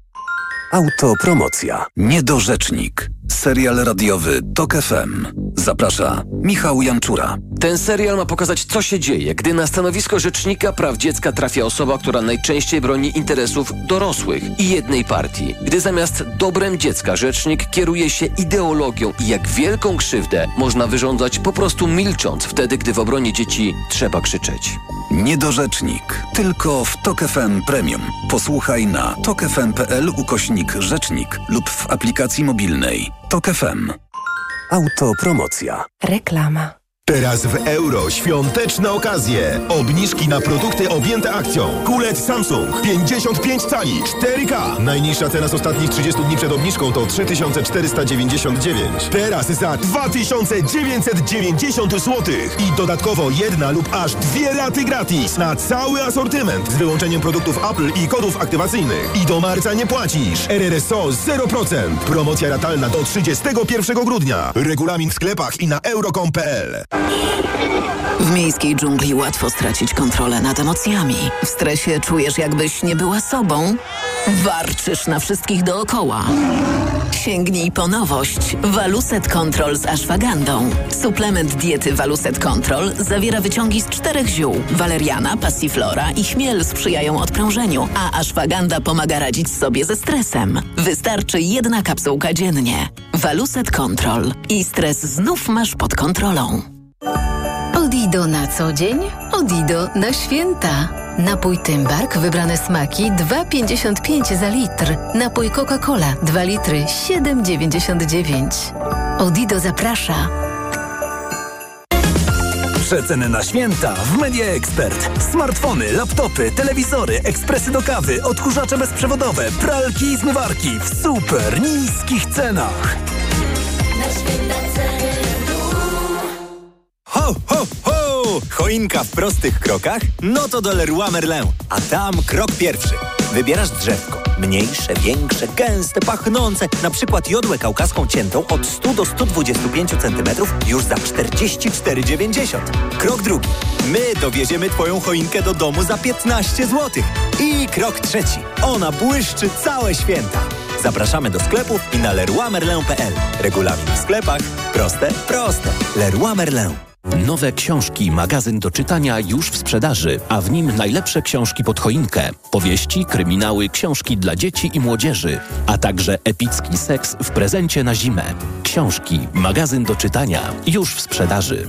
Autopromocja. Niedorzecznik. Serial radiowy TOK FM. Zaprasza Michał Janczura.
Ten serial ma pokazać, co się dzieje, gdy na stanowisko rzecznika praw dziecka trafia osoba, która najczęściej broni interesów dorosłych i jednej partii. Gdy zamiast dobrem dziecka rzecznik kieruje się ideologią i jak wielką krzywdę można wyrządzać po prostu milcząc wtedy, gdy w obronie dzieci trzeba krzyczeć.
Niedorzecznik. Tylko w TOK FM Premium. Posłuchaj na tokefm.pl ukośnik rzecznik lub w aplikacji mobilnej TOK FM. Autopromocja.
Reklama.
Teraz w euro świąteczne okazje. Obniżki na produkty objęte akcją. Kulet Samsung 55 cali 4K. Najniższa cena z ostatnich 30 dni przed obniżką to 3499. Teraz za 2990 zł. I dodatkowo jedna lub aż dwie raty gratis na cały asortyment z wyłączeniem produktów Apple i kodów aktywacyjnych. I do marca nie płacisz. RRSO 0%. Promocja ratalna do 31 grudnia. Regulamin w sklepach i na euro.com.pl.
W miejskiej dżungli łatwo stracić kontrolę nad emocjami. W stresie czujesz, jakbyś nie była sobą. Warczysz na wszystkich dookoła. Sięgnij po nowość. Waluset Control z ashwagandą. Suplement diety Waluset Control zawiera wyciągi z czterech ziół. Waleriana, passiflora i chmiel sprzyjają odprężeniu, a ashwaganda pomaga radzić sobie ze stresem. Wystarczy jedna kapsułka dziennie. Waluset Control. I stres znów masz pod kontrolą. Odido na co dzień, Odido na święta. Napój Tymbark, wybrane smaki 2,55 za litr. Napój Coca-Cola 2 litry 7,99. Odido zaprasza.
Przeceny na święta w Media Expert. Smartfony, laptopy, telewizory, ekspresy do kawy, odkurzacze bezprzewodowe, pralki i zmywarki w super niskich cenach.
Ho, ho! Choinka w prostych krokach? No to do Leroy Merlin. A tam krok pierwszy. Wybierasz drzewko. Mniejsze, większe, gęste, pachnące. Na przykład jodłę kaukaską ciętą od 100 do 125 cm już za 44,90. Krok drugi. My dowieziemy Twoją choinkę do domu za 15 zł. I krok trzeci. Ona błyszczy całe święta. Zapraszamy do sklepów i na leroymerlin.pl. Regulamin w sklepach. Proste, proste. Leroy Merlin.
Nowe książki, magazyn do czytania już w sprzedaży, a w nim najlepsze książki pod choinkę. Powieści, kryminały, książki dla dzieci i młodzieży, a także epicki seks w prezencie na zimę. Książki, magazyn do czytania już w sprzedaży.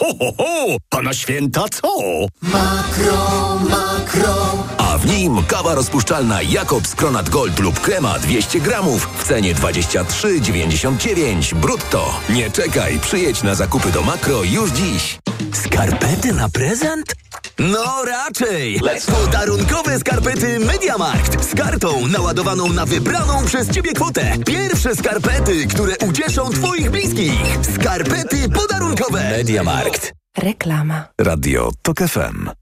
Ho, ho, ho! A na święta co?
Makro, makro.
W nim kawa rozpuszczalna Jakobs Kronat Gold lub krema 200 gramów w cenie 23,99 brutto. Nie czekaj, przyjedź na zakupy do Makro już dziś.
Skarpety na prezent? No raczej! Podarunkowe skarpety Mediamarkt z kartą naładowaną na wybraną przez Ciebie kwotę. Pierwsze skarpety, które ucieszą Twoich bliskich. Skarpety podarunkowe. Mediamarkt.
Reklama.
Radio TOK FM.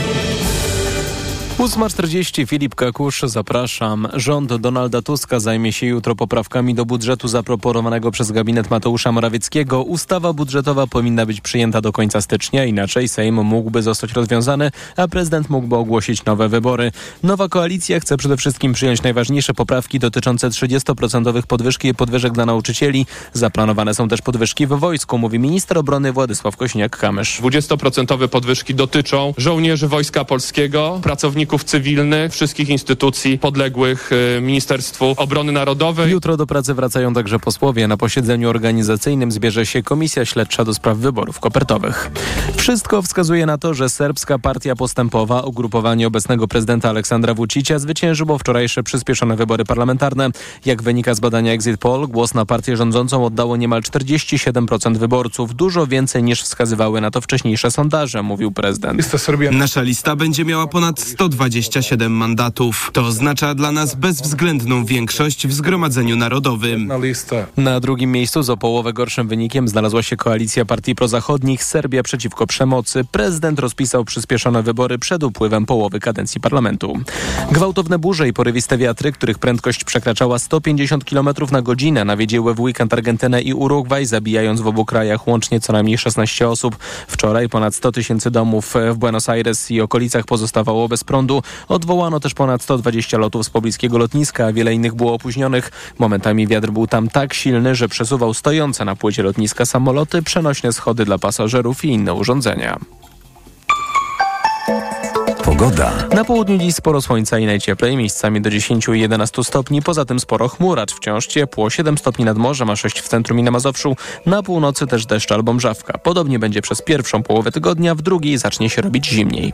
8.40 Filip Kakusz, zapraszam. Rząd Donalda Tuska zajmie się jutro poprawkami do budżetu zaproponowanego przez gabinet Mateusza Morawieckiego. Ustawa budżetowa powinna być przyjęta do końca stycznia, inaczej Sejm mógłby zostać rozwiązany, a prezydent mógłby ogłosić nowe wybory. Nowa koalicja chce przede wszystkim przyjąć najważniejsze poprawki dotyczące 30% podwyżki i podwyżek dla nauczycieli. Zaplanowane są też podwyżki w wojsku, mówi minister obrony Władysław Kośniak-Kamysz.
20% podwyżki dotyczą żołnierzy Wojska Polskiego, pracowników cywilnych, wszystkich instytucji podległych y, Ministerstwu Obrony Narodowej.
Jutro do pracy wracają także posłowie. Na posiedzeniu organizacyjnym zbierze się Komisja Śledcza do spraw wyborów kopertowych. Wszystko wskazuje na to, że serbska partia postępowa, ugrupowanie obecnego prezydenta Aleksandra Vucicia zwyciężyło wczorajsze przyspieszone wybory parlamentarne. Jak wynika z badania Exit Poll, głos na partię rządzącą oddało niemal 47% wyborców. Dużo więcej niż wskazywały na to wcześniejsze sondaże, mówił prezydent.
Nasza lista będzie miała ponad 127 mandatów. To oznacza dla nas bezwzględną większość w Zgromadzeniu Narodowym.
Na drugim miejscu z o połowę gorszym wynikiem znalazła się koalicja partii prozachodnich Serbia przeciwko przemocy. Prezydent rozpisał przyspieszone wybory przed upływem połowy kadencji parlamentu. Gwałtowne burze i porywiste wiatry, których prędkość przekraczała 150 km na godzinę, nawiedziły w weekend Argentynę i Urugwaj, zabijając w obu krajach łącznie co najmniej 16 osób. Wczoraj ponad 100 tysięcy domów w Buenos Aires i okolicach pozostawało bez prądu. Odwołano też ponad 120 lotów z pobliskiego lotniska, a wiele innych było opóźnionych. Momentami wiatr był tam tak silny, że przesuwał stojące na płycie lotniska samoloty, przenośne schody dla pasażerów i inne urządzenia.
Pogoda.
Na południu dziś sporo słońca i najcieplej, miejscami do 10 i 11 stopni, poza tym sporo chmuracz, wciąż ciepło, 7 stopni nad morzem, a 6 w centrum i na Mazowszu. Na północy też deszcz albo mrzawka. Podobnie będzie przez pierwszą połowę tygodnia, w drugiej zacznie się robić zimniej.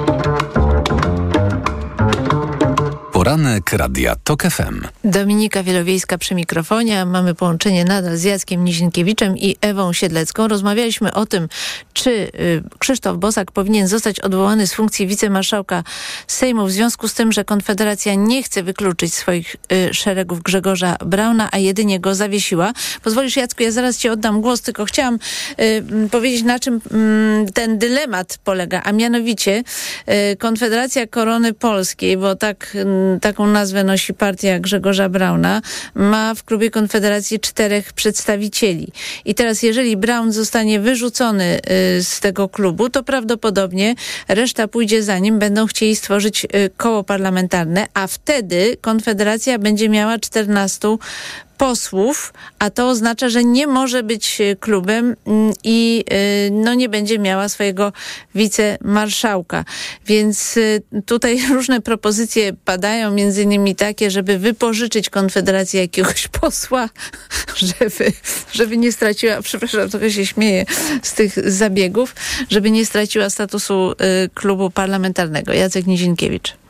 Poranek Radia TOK FM.
Dominika Wielowiejska przy mikrofonie. Mamy połączenie nadal z Jackiem Nizinkiewiczem i Ewą Siedlecką. Rozmawialiśmy o tym, czy y, Krzysztof Bosak powinien zostać odwołany z funkcji wicemarszałka Sejmu w związku z tym, że Konfederacja nie chce wykluczyć swoich y, szeregów Grzegorza Brauna, a jedynie go zawiesiła. Pozwolisz Jacku, ja zaraz ci oddam głos, tylko chciałam y, powiedzieć na czym ten dylemat polega, a mianowicie Konfederacja Korony Polskiej, bo tak, taką nazwę nosi partia Grzegorza Brauna, ma w klubie Konfederacji czterech przedstawicieli. I teraz jeżeli Braun zostanie wyrzucony y, z tego klubu, to prawdopodobnie reszta pójdzie za nim, będą chcieli stworzyć y, koło parlamentarne, a wtedy Konfederacja będzie miała 14 posłów, a to oznacza, że nie może być e, klubem mm, i e, no, nie będzie miała swojego wicemarszałka. Więc e, tutaj różne propozycje padają, między innymi takie, żeby wypożyczyć Konfederację jakiegoś posła, żeby, żeby nie straciła, przepraszam, trochę się śmieję z tych zabiegów, żeby nie straciła statusu klubu parlamentarnego. Jacek Nizinkiewicz.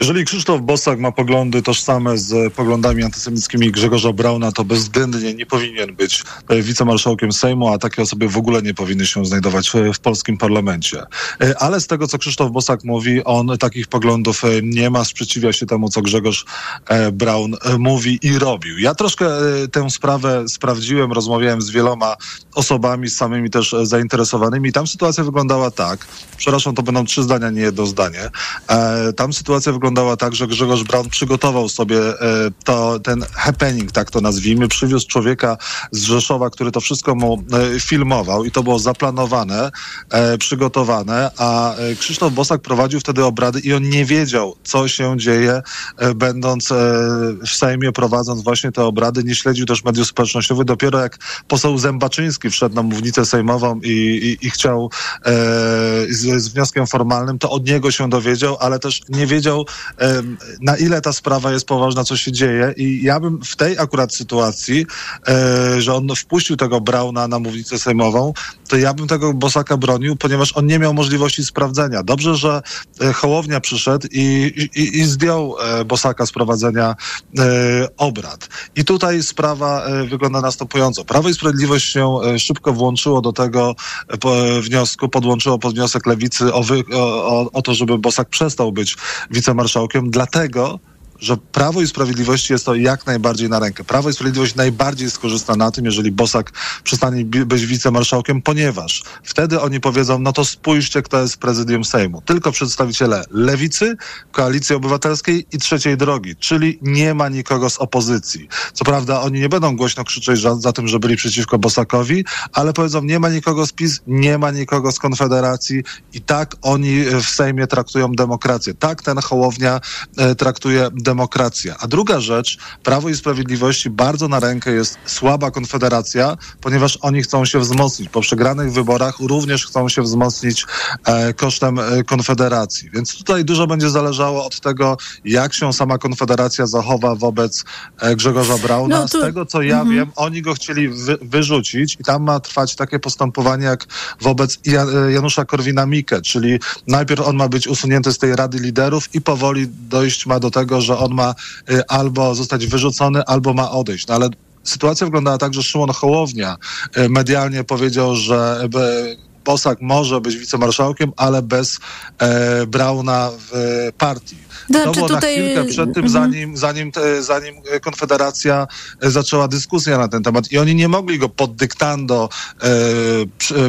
Jeżeli Krzysztof Bosak ma poglądy tożsame z poglądami antysemickimi Grzegorza Brauna, to bezwzględnie nie powinien być e, wicemarszałkiem Sejmu, a takie osoby w ogóle nie powinny się znajdować w polskim parlamencie. E, ale z tego, co Krzysztof Bosak mówi, on takich poglądów e, nie ma, sprzeciwia się temu, co Grzegorz Braun mówi i robił. Ja troszkę tę sprawę sprawdziłem, rozmawiałem z wieloma osobami, z samymi też zainteresowanymi. Tam sytuacja wyglądała tak, przepraszam, to będą trzy zdania, nie jedno zdanie. Tam sytuacja wyglądała wyglądała tak, że Grzegorz Braun przygotował sobie e, to, ten happening, tak to nazwijmy, przywiózł człowieka z Rzeszowa, który to wszystko mu e, filmował i to było zaplanowane, e, przygotowane, a Krzysztof Bosak prowadził wtedy obrady i on nie wiedział, co się dzieje, będąc w Sejmie, prowadząc właśnie te obrady, nie śledził też mediów społecznościowych. Dopiero jak poseł Zębaczyński wszedł na mównicę sejmową i, i, i chciał z, z wnioskiem formalnym, to od niego się dowiedział, ale też nie wiedział, na ile ta sprawa jest poważna, co się dzieje i ja bym w tej akurat sytuacji, e, że on wpuścił tego Brauna na mównicę sejmową, to ja bym tego Bosaka bronił, ponieważ on nie miał możliwości sprawdzenia. Dobrze, że e, Hołownia przyszedł i, i, i zdjął e, Bosaka z prowadzenia obrad. I tutaj sprawa wygląda następująco. Prawo i Sprawiedliwość się szybko włączyło do tego wniosku, podłączyło pod wniosek Lewicy o, wy, o, o to, żeby Bosak przestał być wicemarszałkiem marszałkiem, dlatego, że Prawo i Sprawiedliwości jest to jak najbardziej na rękę. Prawo i Sprawiedliwość najbardziej skorzysta na tym, jeżeli Bosak przestanie być wicemarszałkiem, ponieważ wtedy oni powiedzą, no to spójrzcie, kto jest prezydium Sejmu. Tylko przedstawiciele Lewicy, Koalicji Obywatelskiej i Trzeciej Drogi, czyli nie ma nikogo z opozycji. Co prawda oni nie będą głośno krzyczeć za, za tym, że byli przeciwko Bosakowi, ale powiedzą, nie ma nikogo z PiS, nie ma nikogo z Konfederacji i tak oni w Sejmie traktują demokrację. Tak ten Hołownia e, traktuje demokrację demokracja. A druga rzecz, Prawo i Sprawiedliwości bardzo na rękę jest słaba konfederacja, ponieważ oni chcą się wzmocnić. Po przegranych wyborach również chcą się wzmocnić e, kosztem e, konfederacji. Więc tutaj dużo będzie zależało od tego, jak się sama konfederacja zachowa wobec e, Grzegorza Brauna. No to... Z tego, co ja mhm. wiem, oni go chcieli wy, wyrzucić i tam ma trwać takie postępowanie jak wobec e, Janusza Korwina-Mikke, czyli najpierw on ma być usunięty z tej Rady Liderów i powoli dojść ma do tego, że on ma y, albo zostać wyrzucony, albo ma odejść. No ale sytuacja wyglądała tak, że Szymon Hołownia y, medialnie powiedział, że y, Bosak może być wicemarszałkiem, ale bez e, Brauna w partii.
No,
to było
tutaj...
na chwilkę przed tym, mhm. zanim, zanim, zanim Konfederacja zaczęła dyskusję na ten temat. I oni nie mogli go pod dyktando e,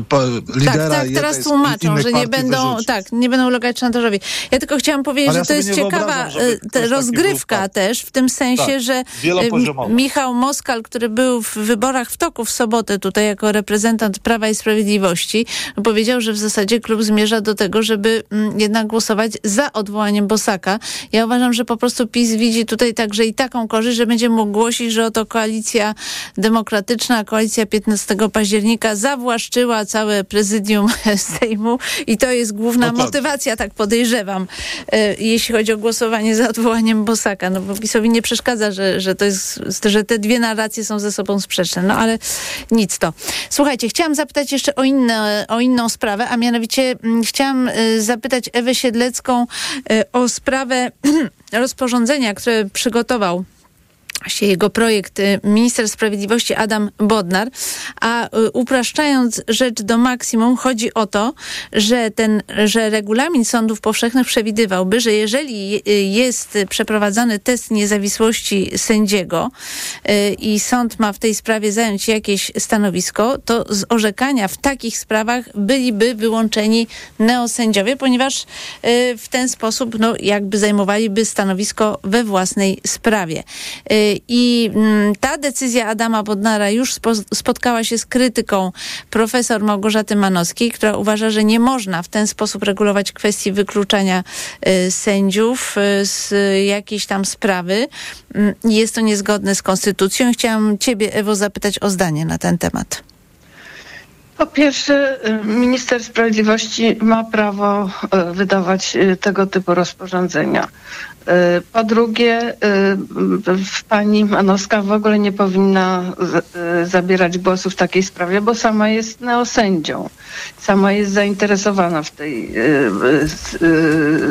po, lidera
Tak, tak teraz tłumaczą, że nie będą, wyrzucić. tak, nie będą ulegać szantażowi. Ja tylko chciałam powiedzieć, że to jest ciekawa e, rozgrywka też, w tym sensie, tak, że e, Michał Moskal, który był w wyborach w toku w sobotę tutaj jako reprezentant Prawa i Sprawiedliwości, powiedział, że w zasadzie klub zmierza do tego, żeby mm, jednak głosować za odwołaniem Bosaka. Ja uważam, że po prostu PiS widzi tutaj także i taką korzyść, że będzie mógł głosić, że oto koalicja demokratyczna, koalicja 15 października zawłaszczyła całe prezydium Sejmu i to jest główna no motywacja, tak podejrzewam, e, jeśli chodzi o głosowanie za odwołaniem Bosaka. No bo PiSowi nie przeszkadza, że, że to jest, że te dwie narracje są ze sobą sprzeczne. No ale nic to. Słuchajcie, chciałam zapytać jeszcze o inne o inną sprawę, a mianowicie mm, chciałam y, zapytać Ewę Siedlecką y, o sprawę rozporządzenia, które przygotował się jego projekt y, minister sprawiedliwości Adam Bodnar, a y, upraszczając rzecz do maksimum, chodzi o to, że ten, że regulamin sądów powszechnych przewidywałby, że jeżeli y, jest przeprowadzany test niezawisłości sędziego i sąd ma w tej sprawie zająć jakieś stanowisko, to z orzekania w takich sprawach byliby wyłączeni neosędziowie, ponieważ w ten sposób no, jakby zajmowaliby stanowisko we własnej sprawie. I mm, ta decyzja Adama Bodnara już spotkała się z krytyką profesor Małgorzaty Manowskiej, która uważa, że nie można w ten sposób regulować kwestii wykluczania y, sędziów y, z jakiejś tam sprawy. Mm, jest to niezgodne z konstytucją. Chciałam ciebie, Ewo, zapytać o zdanie na ten temat.
Po pierwsze, y, minister sprawiedliwości ma prawo wydawać tego typu rozporządzenia. Y, po drugie, y, pani Manowska w ogóle nie powinna y, zabierać głosu w takiej sprawie, bo sama jest neosędzią. Sama jest zainteresowana w tej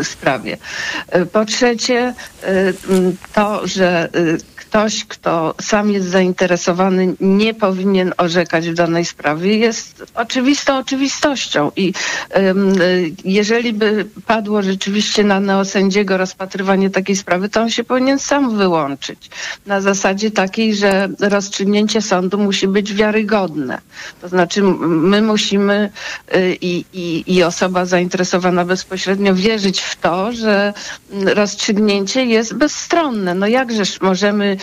sprawie. Po trzecie, to, że ktoś, kto sam jest zainteresowany, nie powinien orzekać w danej sprawie, jest oczywistą oczywistością. I jeżeli by padło rzeczywiście na neosędziego rozpatrywanie takiej sprawy, to on się powinien sam wyłączyć. Na zasadzie takiej, że rozstrzygnięcie sądu musi być wiarygodne. To znaczy, my musimy y, i, i, i osoba zainteresowana bezpośrednio wierzyć w to, że rozstrzygnięcie jest bezstronne. No jakżeż możemy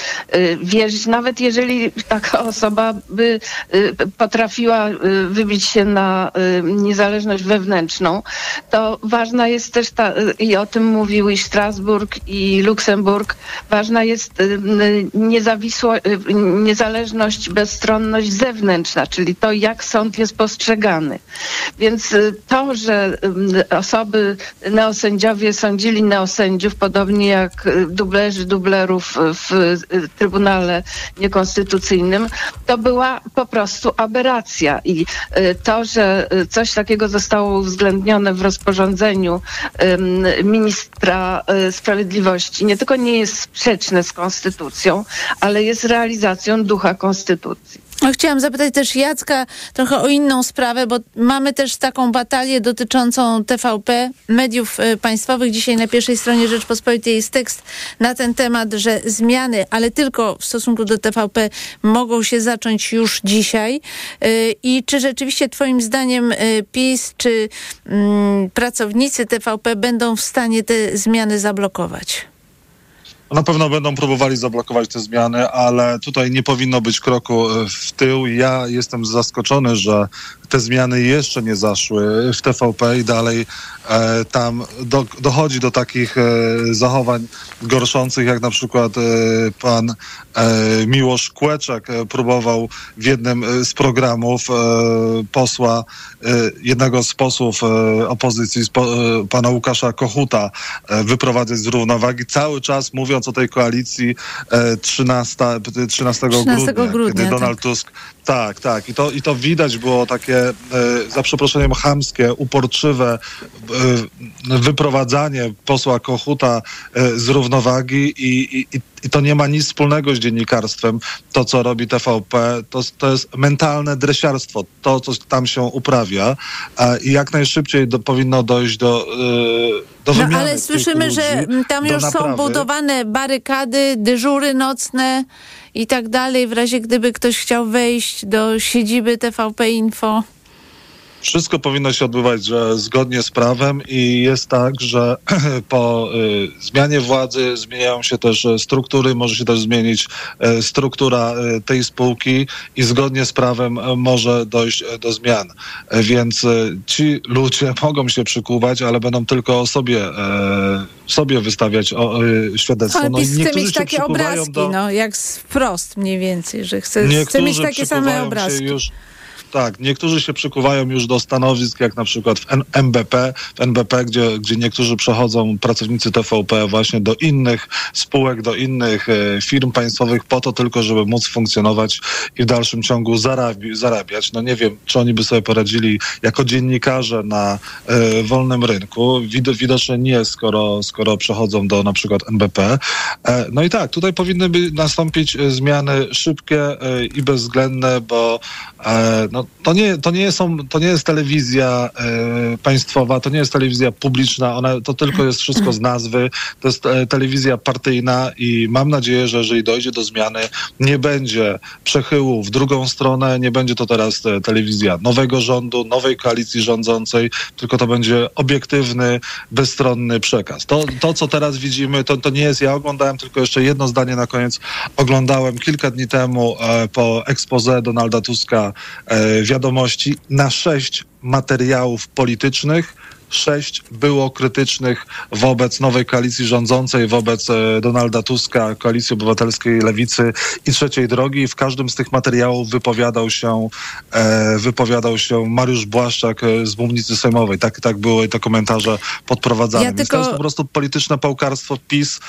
wierzyć, nawet jeżeli taka osoba by y, potrafiła y, wybić się na niezależność wewnętrzną, to ważna jest też ta, i o tym mówił i Strasburg, i Luksemburg, ważna jest niezależność, bezstronność zewnętrzna, czyli to, jak sąd jest postrzegany. Więc to, że osoby, neosędziowie sądzili neosędziów, podobnie jak dublerzy dublerów w Trybunale Niekonstytucyjnym, to była po prostu aberracja. I y, to, że y, coś takiego zostało uwzględnione w rozporządzeniu ministra y, sprawiedliwości, nie tylko nie jest sprzeczne z konstytucją, ale jest realizacją ducha konstytucji.
No, chciałam zapytać też Jacka trochę o inną sprawę, bo mamy też taką batalię dotyczącą TVP, mediów y, państwowych. Dzisiaj na pierwszej stronie Rzeczpospolitej jest tekst na ten temat, że zmiany, ale tylko w stosunku do TVP mogą się zacząć już dzisiaj. Y, I czy rzeczywiście twoim zdaniem y, PiS czy mm, pracownicy TVP będą w stanie te zmiany zablokować?
Na pewno będą próbowali zablokować te zmiany, ale tutaj nie powinno być kroku e, w tył. Ja jestem zaskoczony, że te zmiany jeszcze nie zaszły w TVP i dalej e, tam do, dochodzi do takich e, zachowań gorszących, jak na przykład e, pan e, Miłosz Kłeczek e, próbował w jednym z programów posła, jednego z posłów opozycji, pana Łukasza Kochuta, wyprowadzać z równowagi, cały czas mówiąc o tej koalicji 13, 13, 13 grudnia, grudnia, kiedy Donald tak. Tusk tak, tak. I to, I to widać było takie, e, za przeproszeniem, chamskie, uporczywe e, wyprowadzanie posła Kochuta e, z równowagi i, i, i to nie ma nic wspólnego z dziennikarstwem. To, co robi TVP, to, to jest mentalne dresiarstwo. To, co tam się uprawia a, i jak najszybciej do, powinno dojść do, e, do
no, ale słyszymy, ludzi, że tam już są budowane barykady, dyżury nocne i tak dalej, w razie gdyby ktoś chciał wejść do siedziby TVP Info
wszystko powinno się odbywać że zgodnie z prawem i jest tak, że po y, zmianie władzy zmieniają się też e, struktury, może się też zmienić y, struktura y, tej spółki i zgodnie z prawem może dojść do zmian. Więc ci ludzie mogą się przykuwać, ale będą tylko o sobie, sobie wystawiać świadectwo.
Ale no, chce mieć takie obrazki, do... no, jak wprost mniej więcej, że chce, chce mieć takie same obrazki.
Już tak, niektórzy się przykuwają już do stanowisk, jak na przykład w MBP, w NBP, gdzie, gdzie niektórzy przechodzą, pracownicy TVP właśnie do innych spółek, do innych e, firm państwowych po to tylko, żeby móc funkcjonować i w dalszym ciągu zarabi, zarabiać. No nie wiem, czy oni by sobie poradzili jako dziennikarze na e, wolnym rynku. Wid, widocznie nie, skoro, skoro przechodzą do na przykład NBP. E, no i tak, tutaj powinny by nastąpić e, zmiany szybkie e, i bezwzględne, bo e, no, to, nie, to, nie są, to nie jest telewizja e, państwowa, to nie jest telewizja publiczna, ona, to tylko jest wszystko z nazwy, to jest e, telewizja partyjna i mam nadzieję, że jeżeli dojdzie do zmiany, nie będzie przechyłu w drugą stronę, nie będzie to teraz e, telewizja nowego rządu, nowej koalicji rządzącej, tylko to będzie obiektywny, bezstronny przekaz. To, to co teraz widzimy, to, to nie jest, ja oglądałem tylko jeszcze jedno zdanie na koniec, oglądałem kilka dni temu e, po expose Donalda Tuska e, wiadomości na sześć materiałów politycznych, sześć było krytycznych wobec nowej koalicji rządzącej, wobec e, Donalda Tuska, Koalicji Obywatelskiej Lewicy i Trzeciej Drogi. I w każdym z tych materiałów wypowiadał się, e, wypowiadał się Mariusz Błaszczak e, z mównicy sejmowej. Tak, tak były te komentarze podprowadzane.
Ja
Więc
tylko-
to jest po prostu polityczne pałkarstwo PiS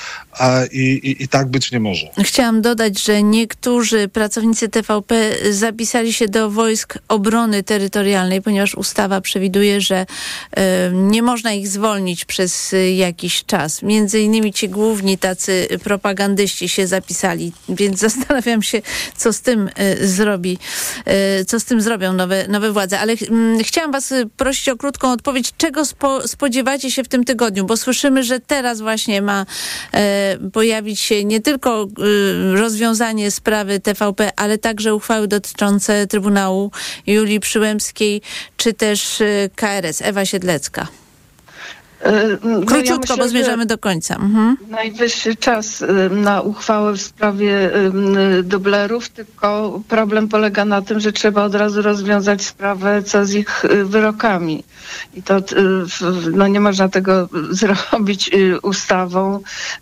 i, i, i tak być nie może.
Chciałam dodać, że niektórzy pracownicy TVP zapisali się do wojsk obrony terytorialnej, ponieważ ustawa przewiduje, że nie można ich zwolnić przez e, jakiś czas. Między innymi ci główni tacy propagandyści się zapisali, więc zastanawiam się, co z tym e, zrobi, e, co z tym zrobią nowe, nowe władze. Ale mm, chciałam was prosić o krótką odpowiedź. Czego spo, spodziewacie się w tym tygodniu? Bo słyszymy, że teraz właśnie ma e, pojawić się nie tylko e, rozwiązanie sprawy TVP, ale także uchwały dotyczące Trybunału Julii Przyłębskiej, czy też e, KRS. Ewa Siedlecka.
E, no ja
Króciutko,
myślę,
bo zmierzamy do końca. Mhm.
Najwyższy czas y, na uchwałę w sprawie y, dublerów, tylko problem polega na tym, że trzeba od razu rozwiązać sprawę, co z ich y, wyrokami. I to y, no nie można tego zrobić y, ustawą,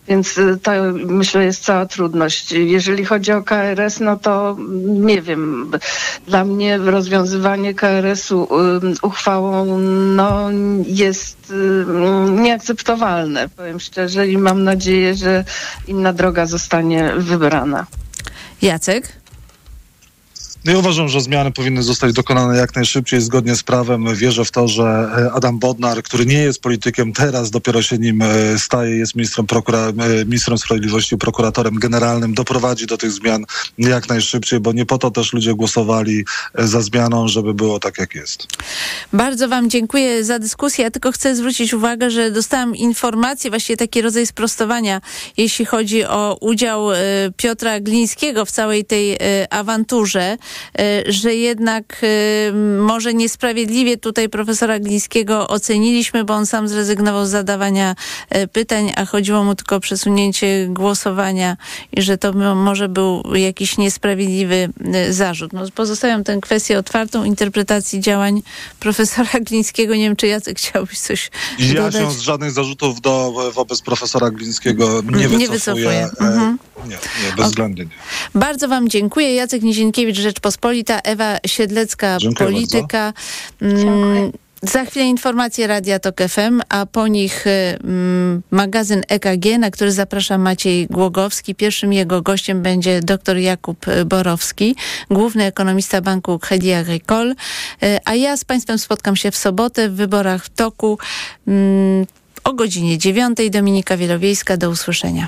więc y, to myślę jest cała trudność. Jeżeli chodzi o KRS, no to mm, nie wiem, dla mnie rozwiązywanie KRS-u y, uchwałą no, jest y, nieakceptowalne, powiem szczerze, i mam nadzieję, że inna droga zostanie wybrana.
Jacek?
No ja uważam, że zmiany powinny zostać dokonane jak najszybciej, zgodnie z prawem. Wierzę w to, że e, Adam Bodnar, który nie jest politykiem, teraz dopiero się nim e, staje, jest ministrem, prokura- e, ministrem sprawiedliwości, prokuratorem generalnym, doprowadzi do tych zmian jak najszybciej, bo nie po to też ludzie głosowali za zmianą, żeby było tak, jak jest.
Bardzo Wam dziękuję za dyskusję. Ja tylko chcę zwrócić uwagę, że dostałam informację, właściwie taki rodzaj sprostowania, jeśli chodzi o udział Piotra Glińskiego w całej tej awanturze, że jednak e, może niesprawiedliwie tutaj profesora Glińskiego oceniliśmy, bo on sam zrezygnował z zadawania e, pytań, a chodziło mu tylko o przesunięcie głosowania i że to mo- może był jakiś niesprawiedliwy zarzut. No, pozostawiam tę kwestię otwartą interpretacji działań profesora Glińskiego. Nie wiem, czy Jacek chciałbyś coś
ja
dodać?
się z żadnych zarzutów do, wobec profesora Glińskiego nie
Nie
wycofuję.
wycofuję. Mhm.
Nie, nie, bezwzględnie nie.
Bardzo Wam dziękuję. Jacek Nizienkiewicz, Rzeczpospolita, Ewa Siedlecka,
Dziękuję
Polityka. Mm, Za chwilę informacje Radia Tok FM, a po nich y, mm, magazyn EKG, na który zaprasza Maciej Głogowski. Pierwszym jego gościem będzie dr Jakub y, Borowski, główny ekonomista banku Crédit Agricole. Y, A ja z Państwem spotkam się w sobotę w wyborach w toku mm, o godzinie dziewiątej. Dominika Wielowiejska, do usłyszenia.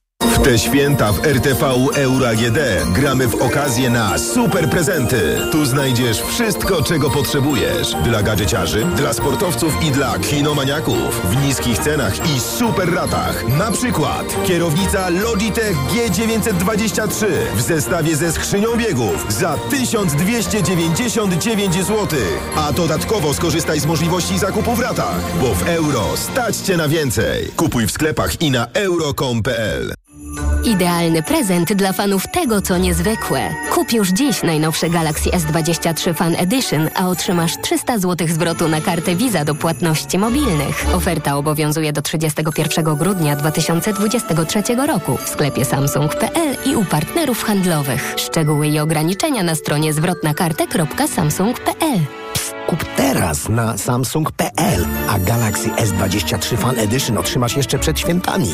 W te święta w RTV Euro AGD gramy w okazję na super prezenty. Tu znajdziesz wszystko, czego potrzebujesz. Dla gadżeciarzy, dla sportowców i dla kinomaniaków. W niskich cenach i super ratach. Na przykład kierownica Logitech G923 w zestawie ze skrzynią biegów za 1299 zł. A dodatkowo skorzystaj z możliwości zakupu w ratach, bo w euro stać Cię na więcej. Kupuj w sklepach i na euro.com.pl
Idealny prezent dla fanów tego, co niezwykłe. Kup już dziś najnowsze Galaxy S23 Fan Edition, a otrzymasz 300 zł zwrotu na kartę Visa do płatności mobilnych. Oferta obowiązuje do 31 grudnia 2023 roku w sklepie samsung.pl i u partnerów handlowych. Szczegóły i ograniczenia na stronie zwrotnakartę.samsung.pl.
Kup teraz na samsung.pl, a Galaxy S23 Fan Edition otrzymasz jeszcze przed świętami.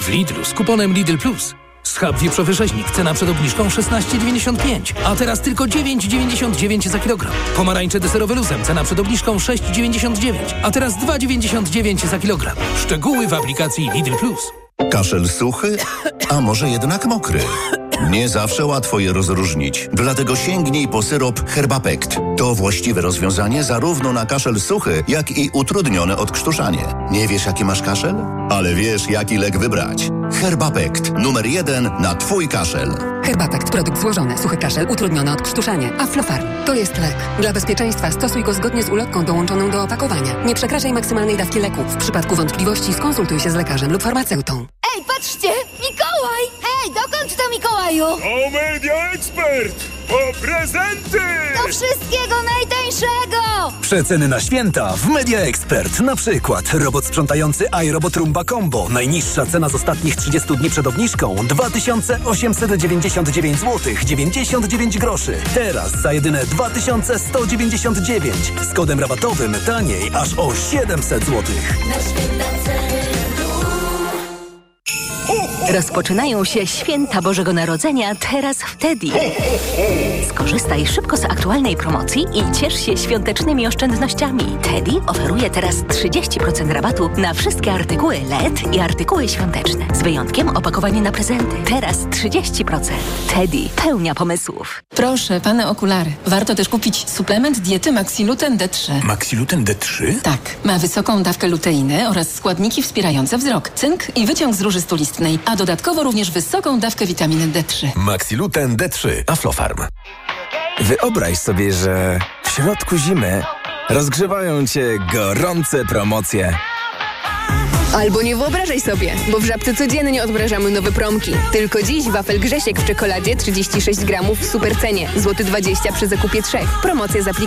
W Lidlu z kuponem Lidl Plus. Schab wieprzowy rzeźnik, cena przed obniżką 16,95, a teraz tylko 9,99 za kilogram. Pomarańcze deserowe luzem, cena przed obniżką 6,99, a teraz 2,99 za kilogram. Szczegóły w aplikacji Lidl Plus.
Kaszel suchy, a może jednak mokry? Nie zawsze łatwo je rozróżnić, dlatego sięgnij po syrop Herbapekt. To właściwe rozwiązanie zarówno na kaszel suchy, jak i utrudnione odkrztuszanie. Nie wiesz, jaki masz kaszel? Ale wiesz, jaki lek wybrać. Herbapekt. Numer jeden na Twój kaszel.
Herbapekt, produkt złożony, suchy kaszel, utrudnione odkrztuszanie. Aflofarm. To jest lek. Dla bezpieczeństwa stosuj go zgodnie z ulotką dołączoną do opakowania. Nie przekraczaj maksymalnej dawki leku. W przypadku wątpliwości skonsultuj się z lekarzem lub farmaceutą.
Ej, patrzcie! Mikołaj! Hej, dokąd to Mikołaju?
O Media Expert! Po prezenty!
Do wszystkiego najtańszego!
Przeceny na święta w Media Expert. Na przykład robot sprzątający iRobot Rumba Combo. Najniższa cena z ostatnich 30 dni przed obniżką 2899 zł 99 groszy. Teraz za jedyne 2199 z kodem rabatowym taniej aż o 700 zł.
Rozpoczynają się święta Bożego Narodzenia teraz w Teddy. Skorzystaj szybko z aktualnej promocji i ciesz się świątecznymi oszczędnościami. Teddy oferuje teraz 30% rabatu na wszystkie artykuły LED i artykuły świąteczne. Z wyjątkiem opakowania na prezenty. Teraz 30%. Teddy pełnia pomysłów.
Proszę, pane okulary. Warto też kupić suplement diety Maxiluten D3.
Maxiluten D3?
Tak, ma wysoką dawkę luteiny oraz składniki wspierające wzrok, cynk i wyciąg z róży stulistnej, a dodatkowo również wysoką dawkę witaminy D3.
Maxiluten D3 Aflofarm. Wyobraź sobie, że w środku zimy rozgrzewają cię gorące promocje.
Albo nie wyobrażaj sobie, bo w Żabce codziennie odmrażamy nowe promki. Tylko dziś wafel Grzesiek w czekoladzie 36 gramów w supercenie. Złoty 20 przy zakupie trzech. Promocja z aplikacji.